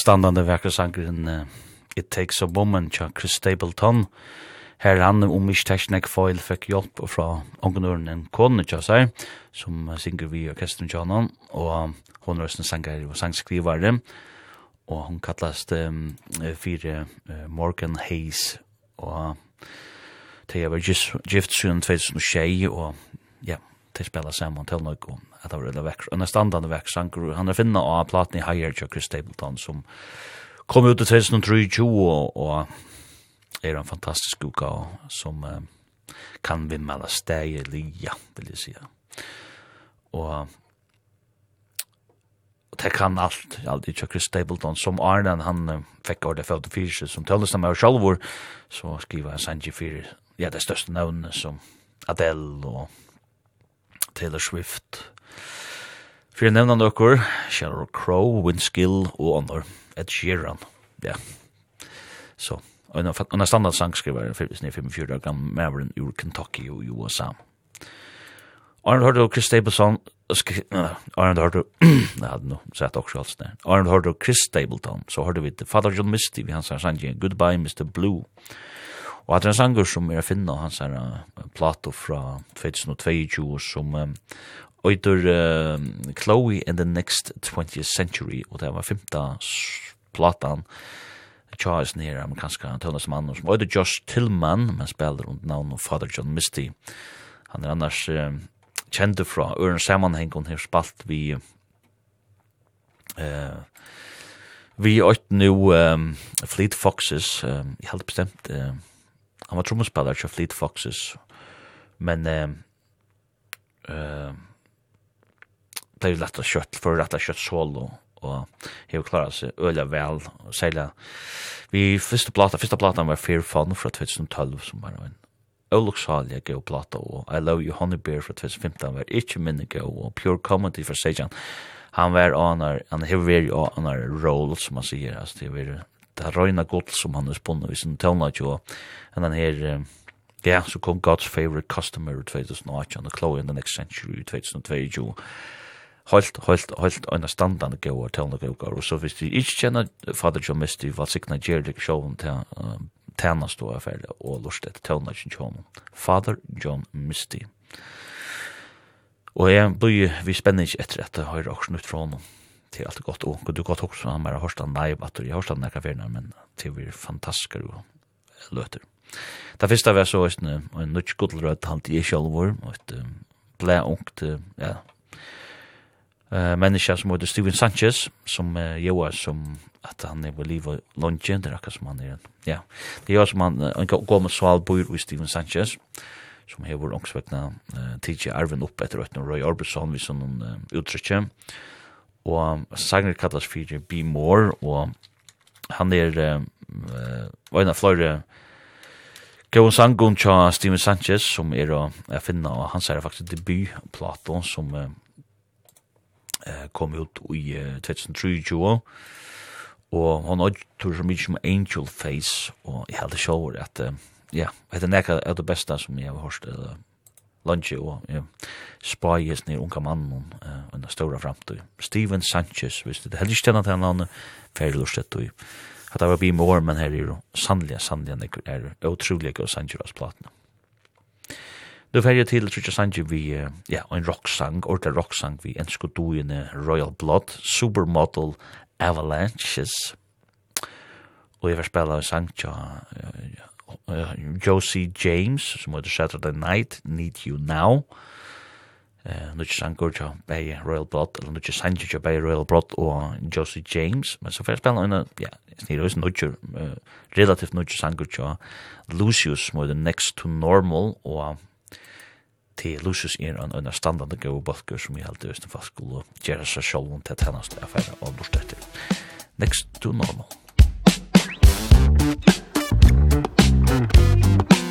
standande verkar sangren uh, It Takes a Woman tja Chris Stapleton. Her han om ikke Ishtasnek Foil fikk hjelp fra ungenøren en kone tja seg, som synger vi i orkestren tja han, og hun er også sanger og sangskrivare, og hun kallast um, fire uh, Morgan Hayes, og det er gift siden 2006, og ja, til spela saman til noe om at det var veldig vekk, en standande vekk sanger, han er finna av platen i Higher Joe Chris Stapleton som kom ut i 2023 og, og er en fantastisk uka som uh, kan vimmela steg lia, vil jeg sija. Og det kan allt, allt i Chris Stapleton som Arne, han uh, fikk ordet 54 som tøllestammer med sjálfur, så skriver han Sanji fyrir, ja, det største navnet som Adele og Taylor Swift. For jeg nevner nøkker, Sheryl Crow, Windskill og Honor, Ed Sheeran. Ja. Så, og en standard sangskriver, 45 år gammel maveren ur Kentucky og USA. Arnold hørte Chris Stapleton, Arnold hørte, jeg hadde noe sett også alt sånn, Arnold hørte Chris Stapleton, så hørte vi Father John Misty, vi hans sangen Goodbye Mr. Blue, og Og at det er en sanger som er finna, hans her uh, plato fra 2022 som um, Oidur uh, Chloe in the Next 20th Century, og det var femta platan Charles nere amerikanska tøvnasmannen som Oidur Josh Tillman, men spiller under navn og Father John Misty. Han er annars uh, kjente fra øren sammanheng, hun har spalt vi uh, vi åt nu um, Fleet Foxes, um, helt bestemt uh, han var trommespelare til Fleet Foxes. Men eh eh det er lett å kjøtt, for rett att kjøtt solo och har klarar seg öliga vel, og særlig. Vi første plata, første plata var Fear Fun fra 2012 som var en Oluxalia go plata, og I Love You Honey Bear fra 2015 var inte minne go og Pure Comedy fra Sejan. Han var anar, han har varit anar roll som man sier, altså, det var det røyna godt som han er spunnet i sin tøvna jo. Og den her, ja, så kom God's Favorite Customer i 2018 og Chloe in the Next Century i 2022. Halt, halt, halt, øyne standande gauar, tøvna go Og så hvis de ikke kjenner Fader John Misty, valsikna Gjerlik Sjåven til tænast og affærd og lust etter tøvna John Fader John Misty. Og jeg blir vi spenner ikke etter at jeg har også nytt fra honom det är alltid gott och du gott också han bara hörsta nej att du hörsta den kaféerna men det blir fantastiskt då löter. Det första var så en en nutch god röd hand i självor och ett blä och ja. Eh människa som heter Steven Sanchez som Joa som att han är väl i lunchen där kanske man är. Ja. Det är som man en går med sval bor i Steven Sanchez som hever ångsvekna tidsi arven opp etter Røyne Røy Arbeidsson vi sånn uttrykje og sanger kallas fyrir Be More, og han er uh, en av flere Gåen sangun tja Steven Sanchez som er å finna, og han er faktisk debutplato som eh, kom ut i uh, 2023, og han har tur så mykje som Angel Face, og jeg heldig sjåur at, ja, det er nekka av det beste som jeg har hørt, Lange og ja, spaies nir unga mannen uh, og en framtid. Steven Sanchez, hvis det helst kjennet til han, ferdig lustet og at det var bi more men her er jo sannlige, sannlige, er utrolige og Sanchez platene. Nu fer jeg til Tritja Sanji vi, ja, en rocksang, rock rocksang vi ensko duene Royal Blood, Supermodel Avalanches. Og jeg var spela en sang tja uh, Josie James, som heter Saturday Night, Need You Now. Eh, nu ikke sanger til bei Royal Blood, eller nu ikke sanger til bei Royal Blood og Josie James, men så får jeg spille en, ja, snir også nudger, uh, relativt nu nudger sanger til Lucius, som heter Next to Normal, og til Lucius er en under standande gode balker som jeg alltid visste fast skulle gjøre seg selv til tennast, jeg ferdig og lort etter. Next to Normal. Mm.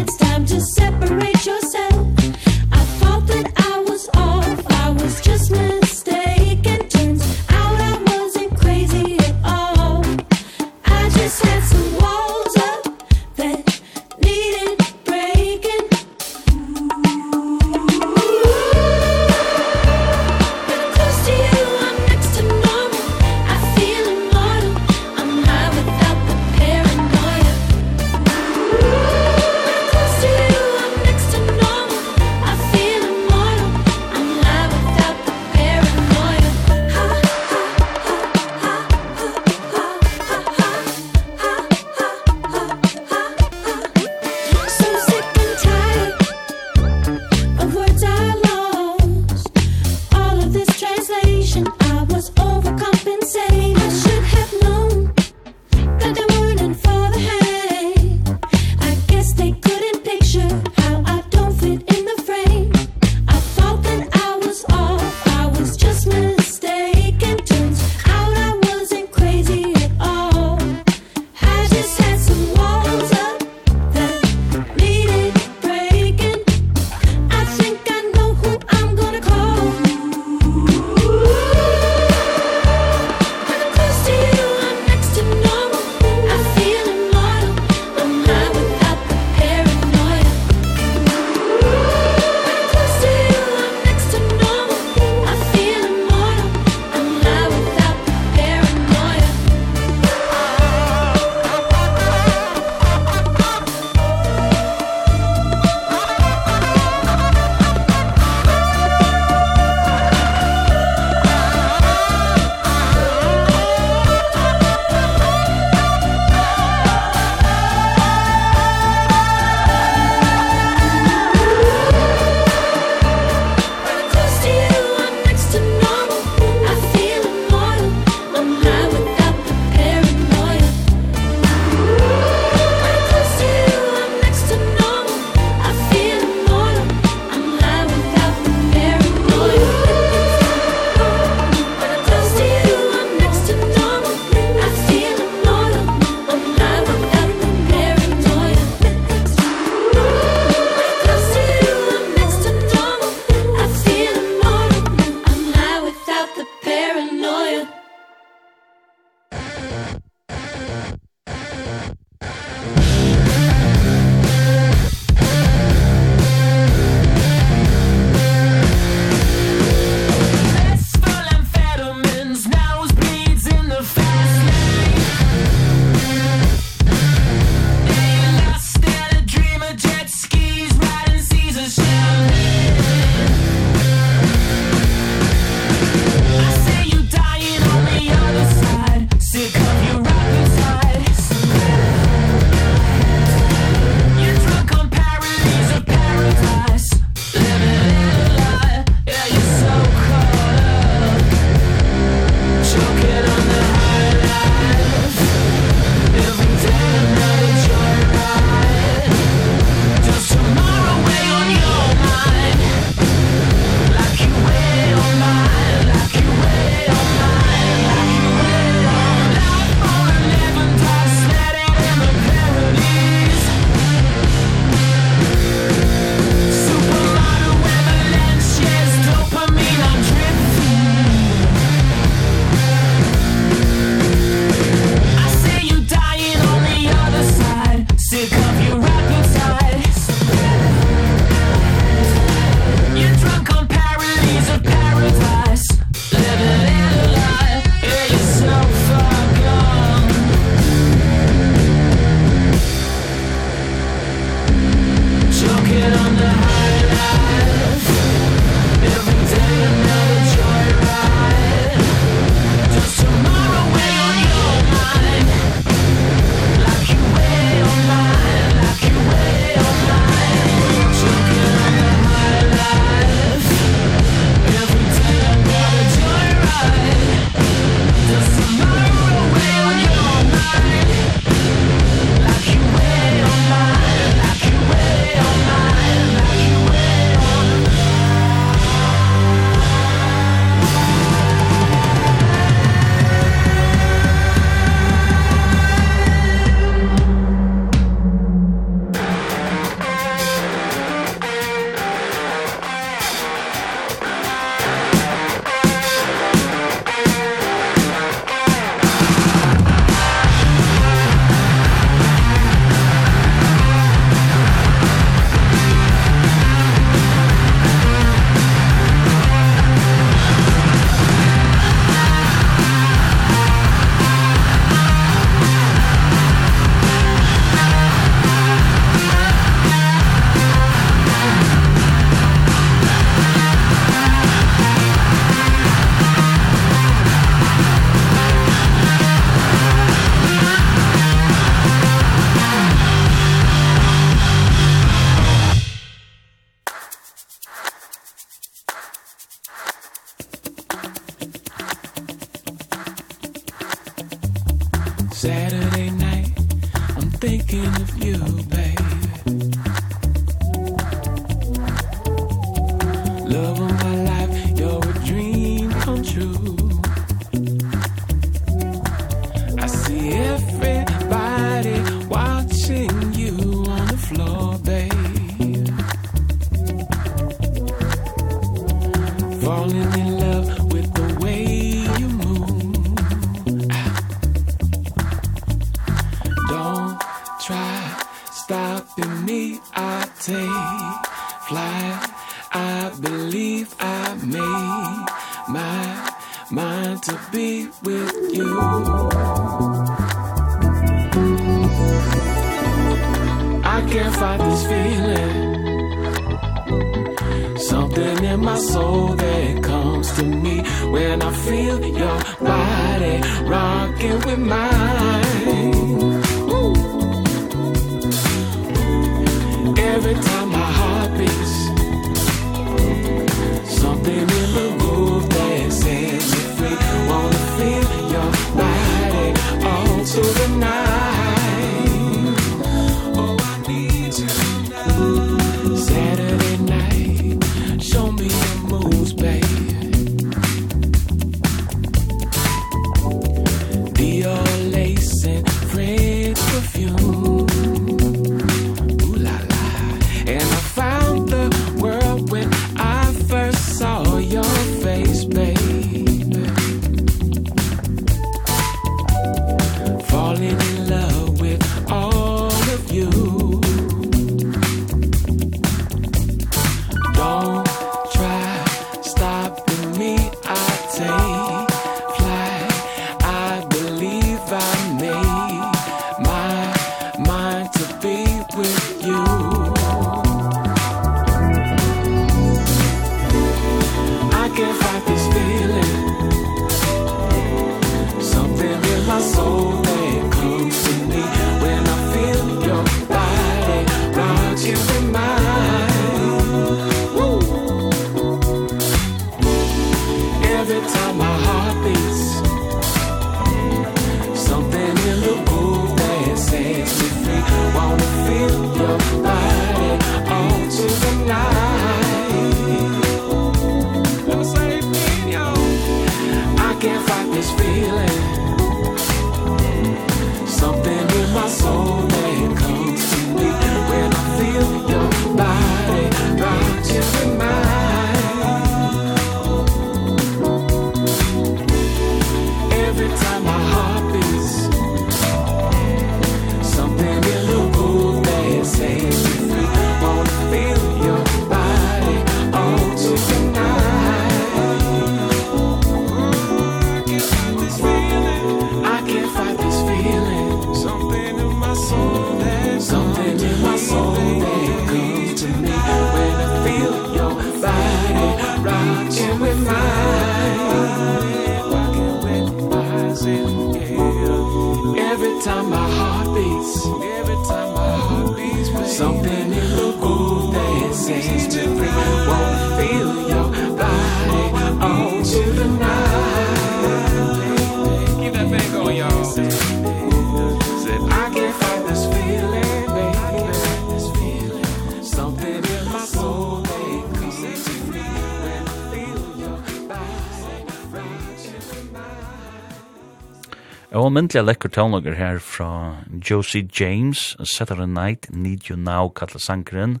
allmyndelig lekker tånlager her fra Josie James, Saturday Night, Need You Now, kallet sangren.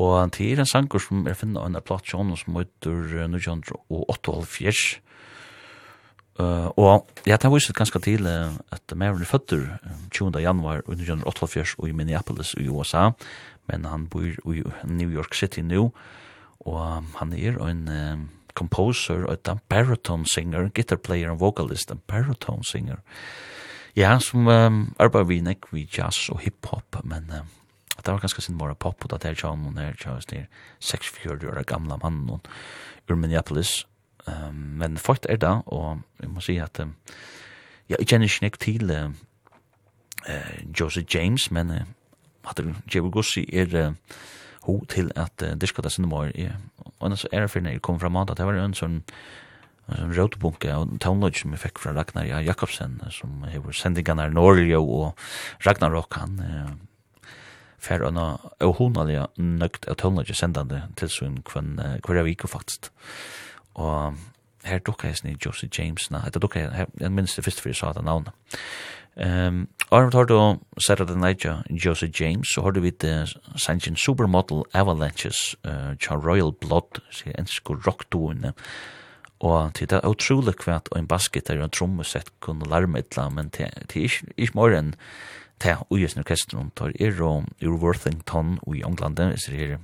Og det er en sanger som er finnet av en platsjon som heter 1978. Uh, og ja, det har vist ganske til uh, at Maren er føtter 20. januar 1988 i Minneapolis i USA, men han bor i New York City nå, og han er en... Uh, composer, en baritone singer, guitar player and vocalist, en baritone singer. Ja, som um, arbeider vi nek vi jazz og hiphop, men um, det var ganske sin bare pop, og det er John, og det er John, det er 6-4 år gamla mannen ur Minneapolis. Um, men folk er det, og jeg må si at um, ja, jeg kjenner ikke nek til uh, uh, Joseph James, men uh, at Jevo Gossi er uh, ho til at uh, diskata sin mor er og så er det for jeg kom fra Mata, det var en sånn en rotbunke av townlodge som jeg fikk fra Ragnar Jakobsen, som hever sendingene i Norge og Ragnarok, han eh, fer og honalige nøgt av townlodge sendende til sånn hver jeg gikk faktisk. Og her dukka jeg snill Josie James, na, etter dukka jeg, jeg minns det første for jeg sa det navnet. Ehm Arnold har du Saturday Night Joe Joseph James så har du vit Sanchin Supermodel Avalanches eh uh, Royal Blood så en sko rock doen og til det er utrolig kvært og en basket der en trommesett kunne larme et eller men til er ikke mer enn til Ujesen orkestren tar er og ur Worthington og i England hvis det her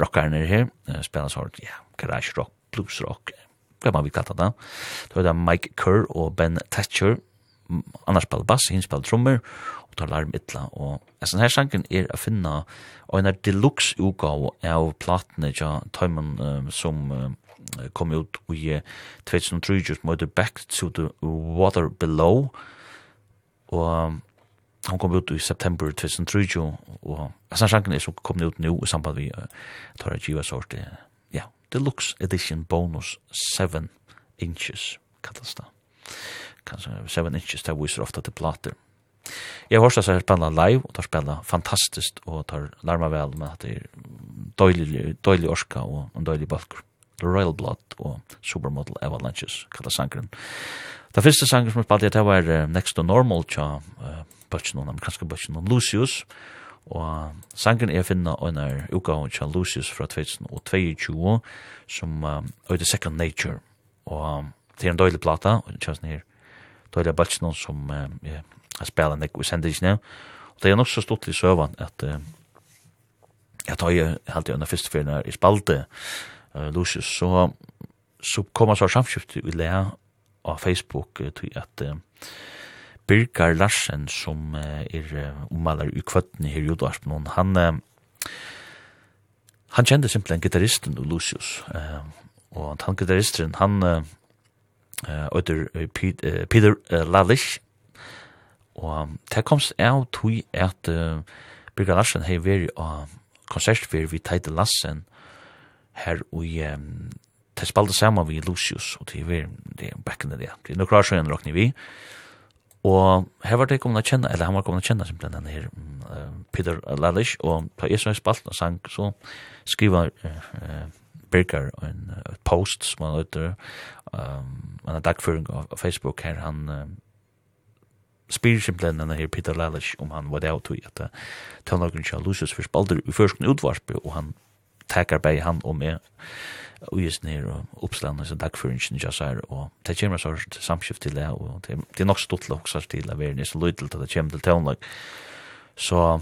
rockeren er her spiller sånn ja, garage rock, blues rock hva man vil kalla det da er det Mike Kerr og Ben Thatcher annars spiller bass, hinn spiller trommer, og tar larm ytla. Og sånn her sangen er å finne en deluxe utgave av platene ja, tøymen um, som uh, kom ut i 2003, just møte Back to the Water Below, og um, hon kom ut i september 2003, og sånn sangen er som kom ut nå i samband vi uh, tar et giva sort, ja, deluxe edition bonus 7 inches, kattastan kanskje 7 inches, det viser ofta til plater. Jeg har hørt at jeg spiller live, og tar spiller fantastisk, og tar larma vel med at det er døylig, døylig orska og en døylig balkur. The Royal Blood og Supermodel Avalanches, kallar sangren. Det første sangren som jeg spalte, det var uh, Next to Normal, tja uh, bøtjen, amerikanske bøtjen, Lucius, og sangen er finna under uka tja Lucius fra 2022, som uh, er The Second Nature, og um, det er en døylig plata, og det kjennes nir Tøyla Baltsjnån som jeg spela nek i sendingen og det er nok så stort i søvan at jeg tar jo helt i under første fyrir i spalte Lucius. Så så kommer så samskift i lea av Facebook til at Birgar Larsen som er ommaler i kvøtten her i Jodarspen han han kjente simpelthen gitarristen Lucius og han gitarristen han Øyder Peter Lalish, og det komst av tog at Birgit Larsen hei veri av konsertfer vi Teite Lassen her um det spalte saman vi Lucius og til vi det er back in the day. Det er nok rar sjøen rokni vi. Og her var det kommet å kjenne, eller han var kommet å kjenne simpelthen denne her uh, Peter Lalish, og på er spalten og sang, så skriver uh, Birger en uh, post som han løter, um, en dagføring av av Facebook her, han uh, spyr simpelthen denne her Peter Lalish om han var det av tog at uh, tøvnlagen ikke Lucius for spalder i førsten utvarsby, og han takkar bei han og med og just ner og oppslanda så dag for ingen just er og det kjemmer så samskift til det og det er nok stort lok så til av er så lydel til det kjemmer til tone så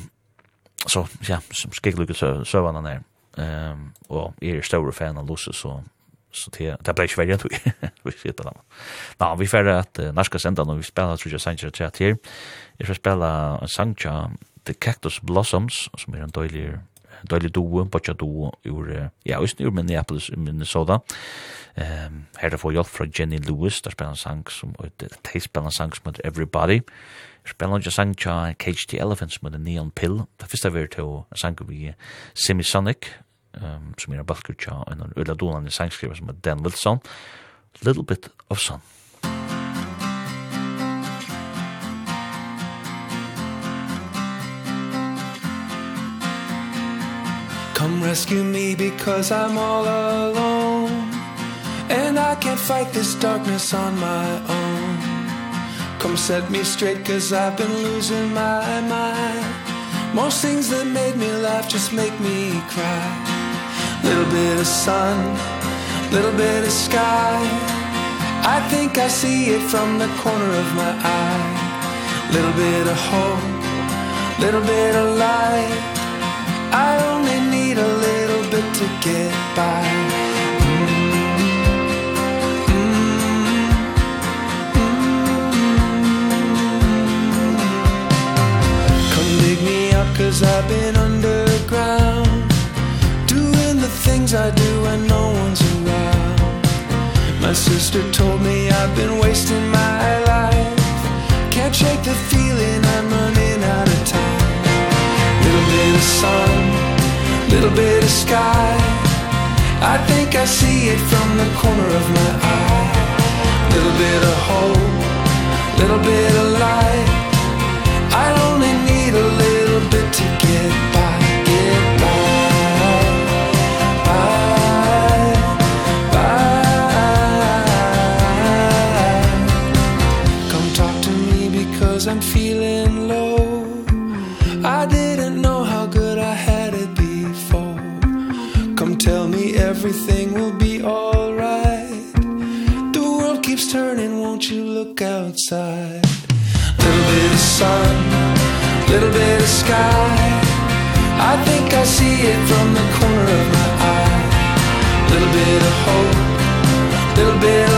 så ja som skikk lukke søvann han er. Ehm og är er stora fan av Lusse så så det det blir svårt att vi sitter på. Nå, vi får at uh, nästa sända när vi spiller tror jag Sanchez chat her. Jag ska spille en Sanchez The Cactus Blossoms som er en dålig dålig duo, botcha duo ur ja, just ur Minneapolis Minnesota. Ehm her här får hjälp fra Jenny Lewis der spiller en sang som heter Taste spelar en sång som heter Everybody. Spelar en sång som Cage the Elephants med The Neon Pill. Det första vi till en sång vi Semisonic um, som er balkur tja, en av øyla i sangskriver som er Dan Wilson, Little Bit of Sun. Come rescue me because I'm all alone And I can't fight this darkness on my own. Come set me straight cause I've been losing my mind. Most things that made me laugh just make me cry. Little bit of sun, little bit of sky. I think I see it from the corner of my eye. Little bit of hope, little bit of light. I only need a little bit to get by. Come dig me up cause I've been underground things I do when no one's around. My sister told me I've been wasting my life. Can't shake the feeling I'm running out of time. Little bit of sun, little bit of sky. I think I see it from the corner of my eye. Little bit of hope, little bit of light. I only need a little sun Little bit of sky. I think I see it from the corner of my eye. Little bit of hope Little bit of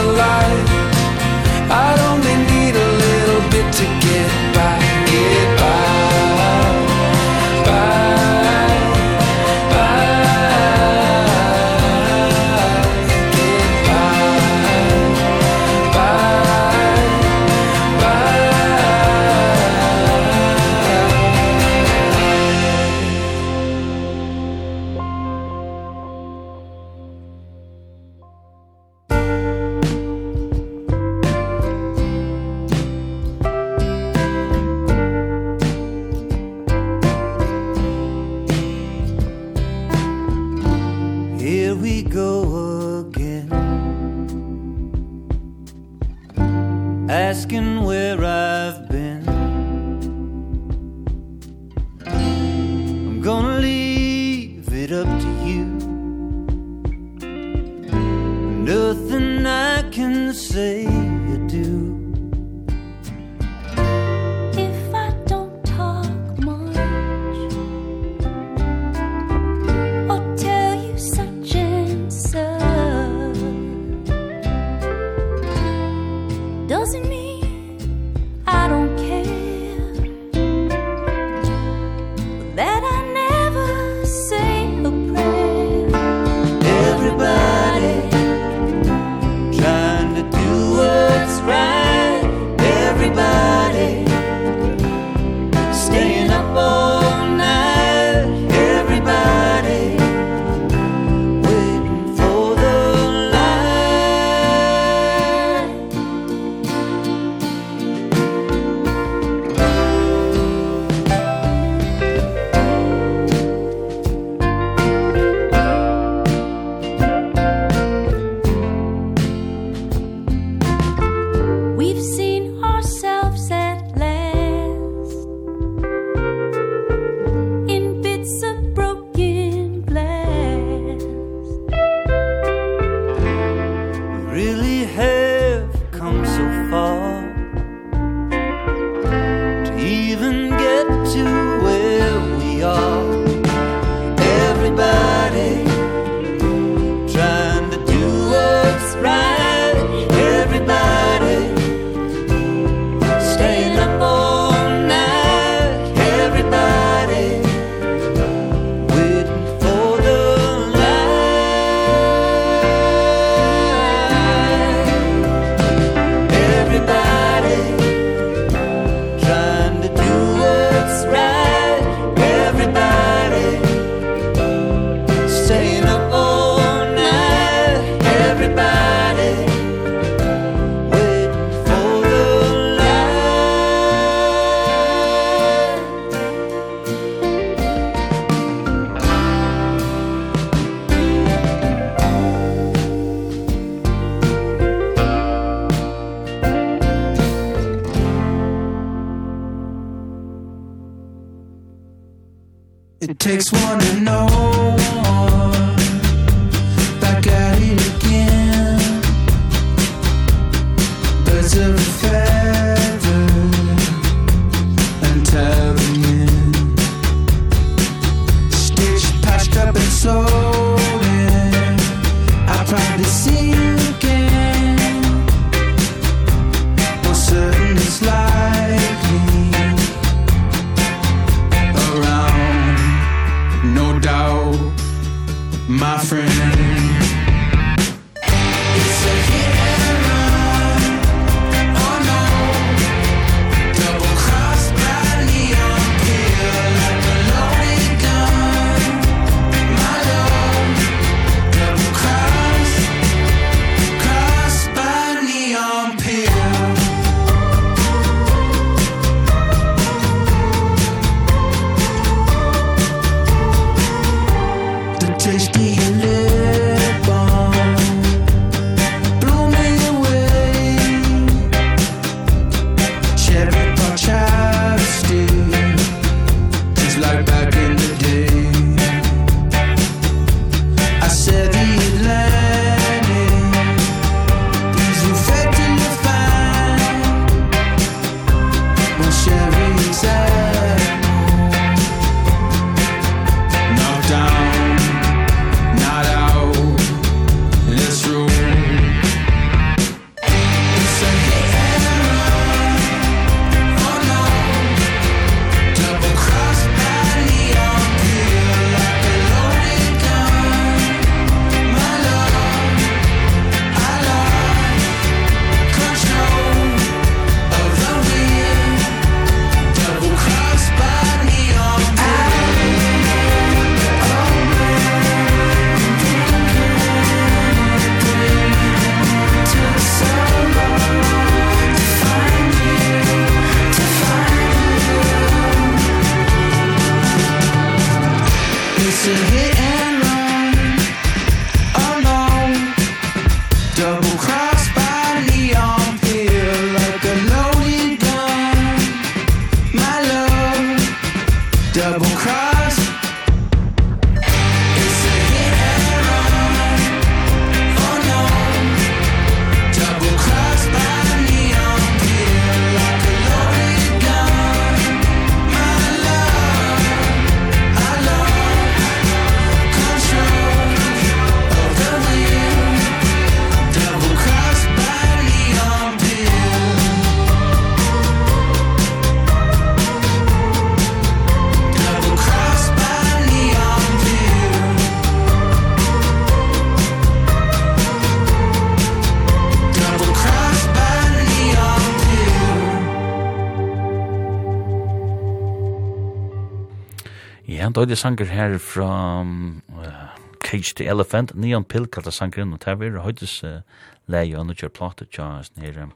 døyde sanger her fra uh, Cage the Elephant, Neon Pill kallar sangren, og det er høydes uh, leie og nødgjør plate tja, her um,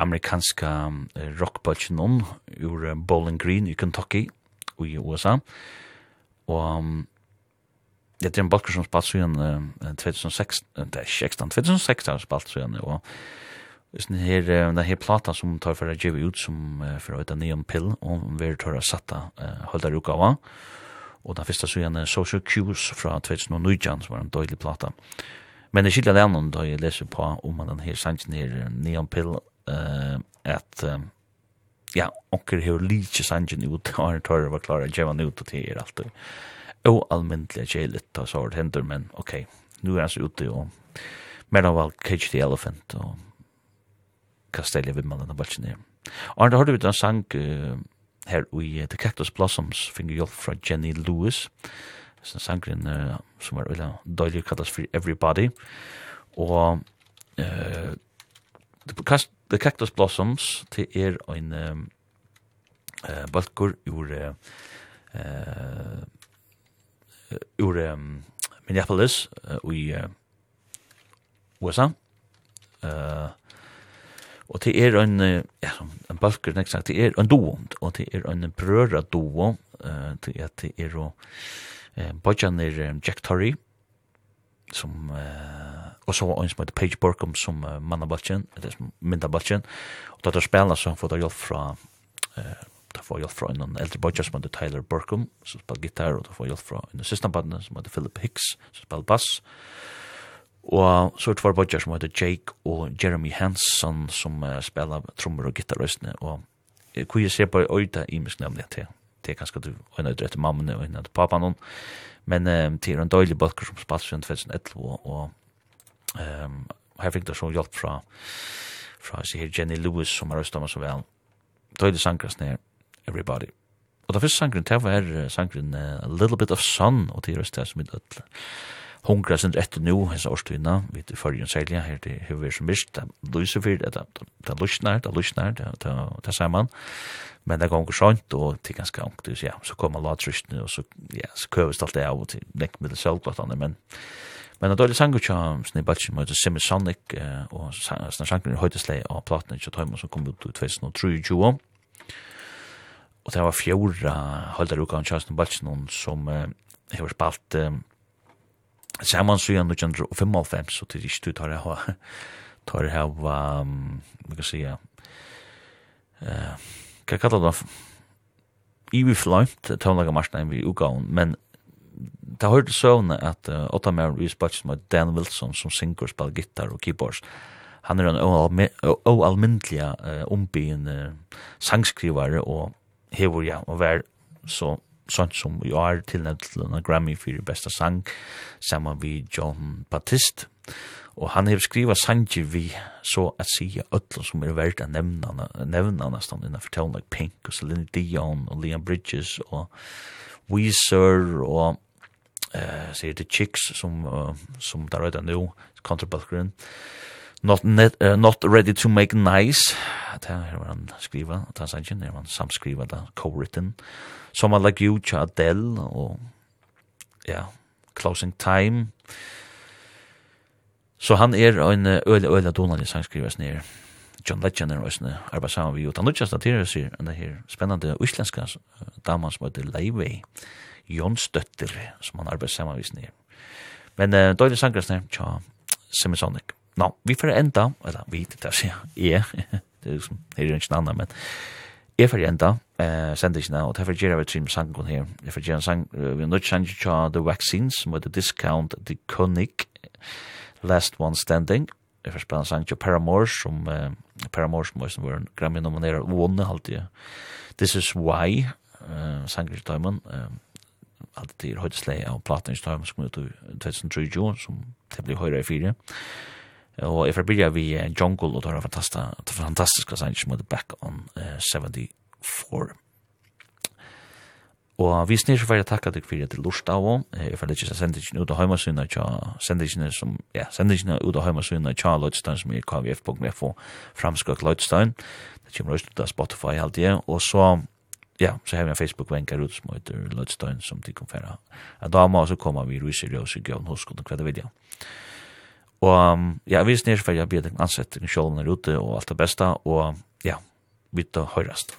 amerikanska uh, rockbudgen om ur uh, Bowling Green i Kentucky i USA. Og um, det er en balker som spalt siden uh, 2006, det er 16, 2006 har spalt siden, og Sen här den här platan som tar för att ge ut som för att ta neon pill och vi tar att sätta hålla ruka va og den første søgjene Social Cues fra 2019, som var en døylig plata. Men det skiljer det annan då jag läser på om den här sanchen här Neon Pill, uh, att uh, ja, onker hur lite sanchen ut, og tar var klara jeg var ut till er allt. O allmäntliga gelet litt, da så det händer men okej. Okay, nu är han så ute, och mer av alt Cage the Elephant, och Castelia vid mannen av bare ikke nere. Og han har du ut en sang, uh, her i The Cactus Blossoms finger hjelp fra Jenny Lewis sin sangren uh, som er veldig døylig kallas for Everybody. Og uh, The Cactus Blossoms til er en um, uh, balkur ur uh, ur um, Minneapolis uh, i uh, USA uh, Og det er en, ja, en balker, nek sagt, det er en doond, og det er en brøra doon, uh, det er, det er jo, uh, Bodjan er um, Jack Torrey, som, uh, og så en som heter Paige Borkum, som uh, manna balkjen, eller som mynda balkjen, og da er spela, så får da hjelp fra, uh, da får hjelp fra en eldre Bodjan som heter Tyler Borkum, som spiller gitar, og da får hjelp fra en systenbadne som heter Philip Hicks, som spiller bass, og Og så er det var bodger som heter Jake og Jeremy Hansen som uh, spiller trommer og gitarrøstene. Og uh, hvor jeg ser på øyda i misk nemlig til det er ganske du øyne ut etter mammene og øyne etter papan hon. Men um, det er en døylig bøkker som spiller siden 2011 og, og um, her fikk det så hjelp fra fra sier Jenny Lewis som har røstet meg så vel. Døylig sangres ned Everybody. Og da første sangren, det var her sangren uh, A Little Bit of Sun og til røstet som i døylig hungra sind etter nu, hans årstina, vi til fyrjun selja, her til huvud som vist, det lyser fyrt, det er lusnar, det er lusnar, det er saman, men det gonger sånt, og til ganske angt, ja, så kommer latrystene, og så, ja, så køvist alt det av, og til nekk med det selvglattande, men Men det er dårlig sanger tja, sånn i balsen, møte Simisonic, og sånn sanger i høytesleg av platene tja tøyma som kom ut i 2023. Og det var fjorda høyder uka av tja, sånn balsen, som hever spalt Saman så igjen 1955, så til ikke du tar det her, tar det her, um, hva kan jeg uh, hva kallar det, Ivi Fløymt, tøvnlaga marsna enn vi ugaun, men det har hørt søvne at uh, åtta mer vi spatsis med Dan Wilson som synger, spiller gitar og keyboards. Han er en oalmyndelig uh, ombyen uh, sangskrivare og hever, ja, og vær så sånt som vi har tilnevnt til en Grammy for besta sang, sammen vi John Baptiste. og han har skriva sangi vi så at sige öllum som er verdt å nevna, nevna næstan innanfor tån, like Pink, og Celine Dion, og Liam Bridges, og Weezer, og eh uh, sier The Chicks, som, uh, som der røyda nu, Counterbalkgrunn, Not, net, uh, not ready to make nice. Det her var han skriva, det er sannsyn, det var han samskriva, det er co-written. Som han like you til Adele, og ja, Closing Time. Så han er en øle, øle donalig sangskriva snir. John Legend er også arbeid sammen vi ut. Han lukkast at her sier en her spennende uslenska damen som heter Leivei, Jonsdøtter, som han arbeid sammen vi snir. Men uh, døylig sangskriva snir, tja, Semisonic. Nå, vi får enda, eller vi, det er sier, jeg, det er liksom, det er ikke annan, men jeg får enda, eh, sender ikke og derfor gjør jeg vel trim sangen her, jeg får gjøre en sang, vi har nødt sang til The Vaccines, med The Discount, The Koenig, Last One Standing, jeg får spille en sang til Paramore, som, eh, Paramore som også var en Grammy-nominera, og vunne alltid, This Is Why, eh, sanger til Tøyman, eh, alltid er høytesleie av platningstøyman som kom ut i 2020, som det blir høyre i fire, og Og jeg får byrja vi Jungle, og det var fantastisk, fantastisk sang som heter Back on uh, 74. Og vi snir så fyrir takka deg fyrir til Lursta og jeg fyrir ikke sendingen ut av heimasynna tja sendingen som, ja, sendingen ut av heimasynna tja Løydstein som er kvf.f og framskak Løydstein det kommer også ut av Spotify alt det og så, ja, så har vi en Facebook-venkar ut som heter Løydstein som de kom fyrir a dama og så kommer vi ruser og så gøy hos hos hos Og ja, vi snir for jeg blir ansett i sjålen er ute og alt det beste, og ja, vi tar høyrast.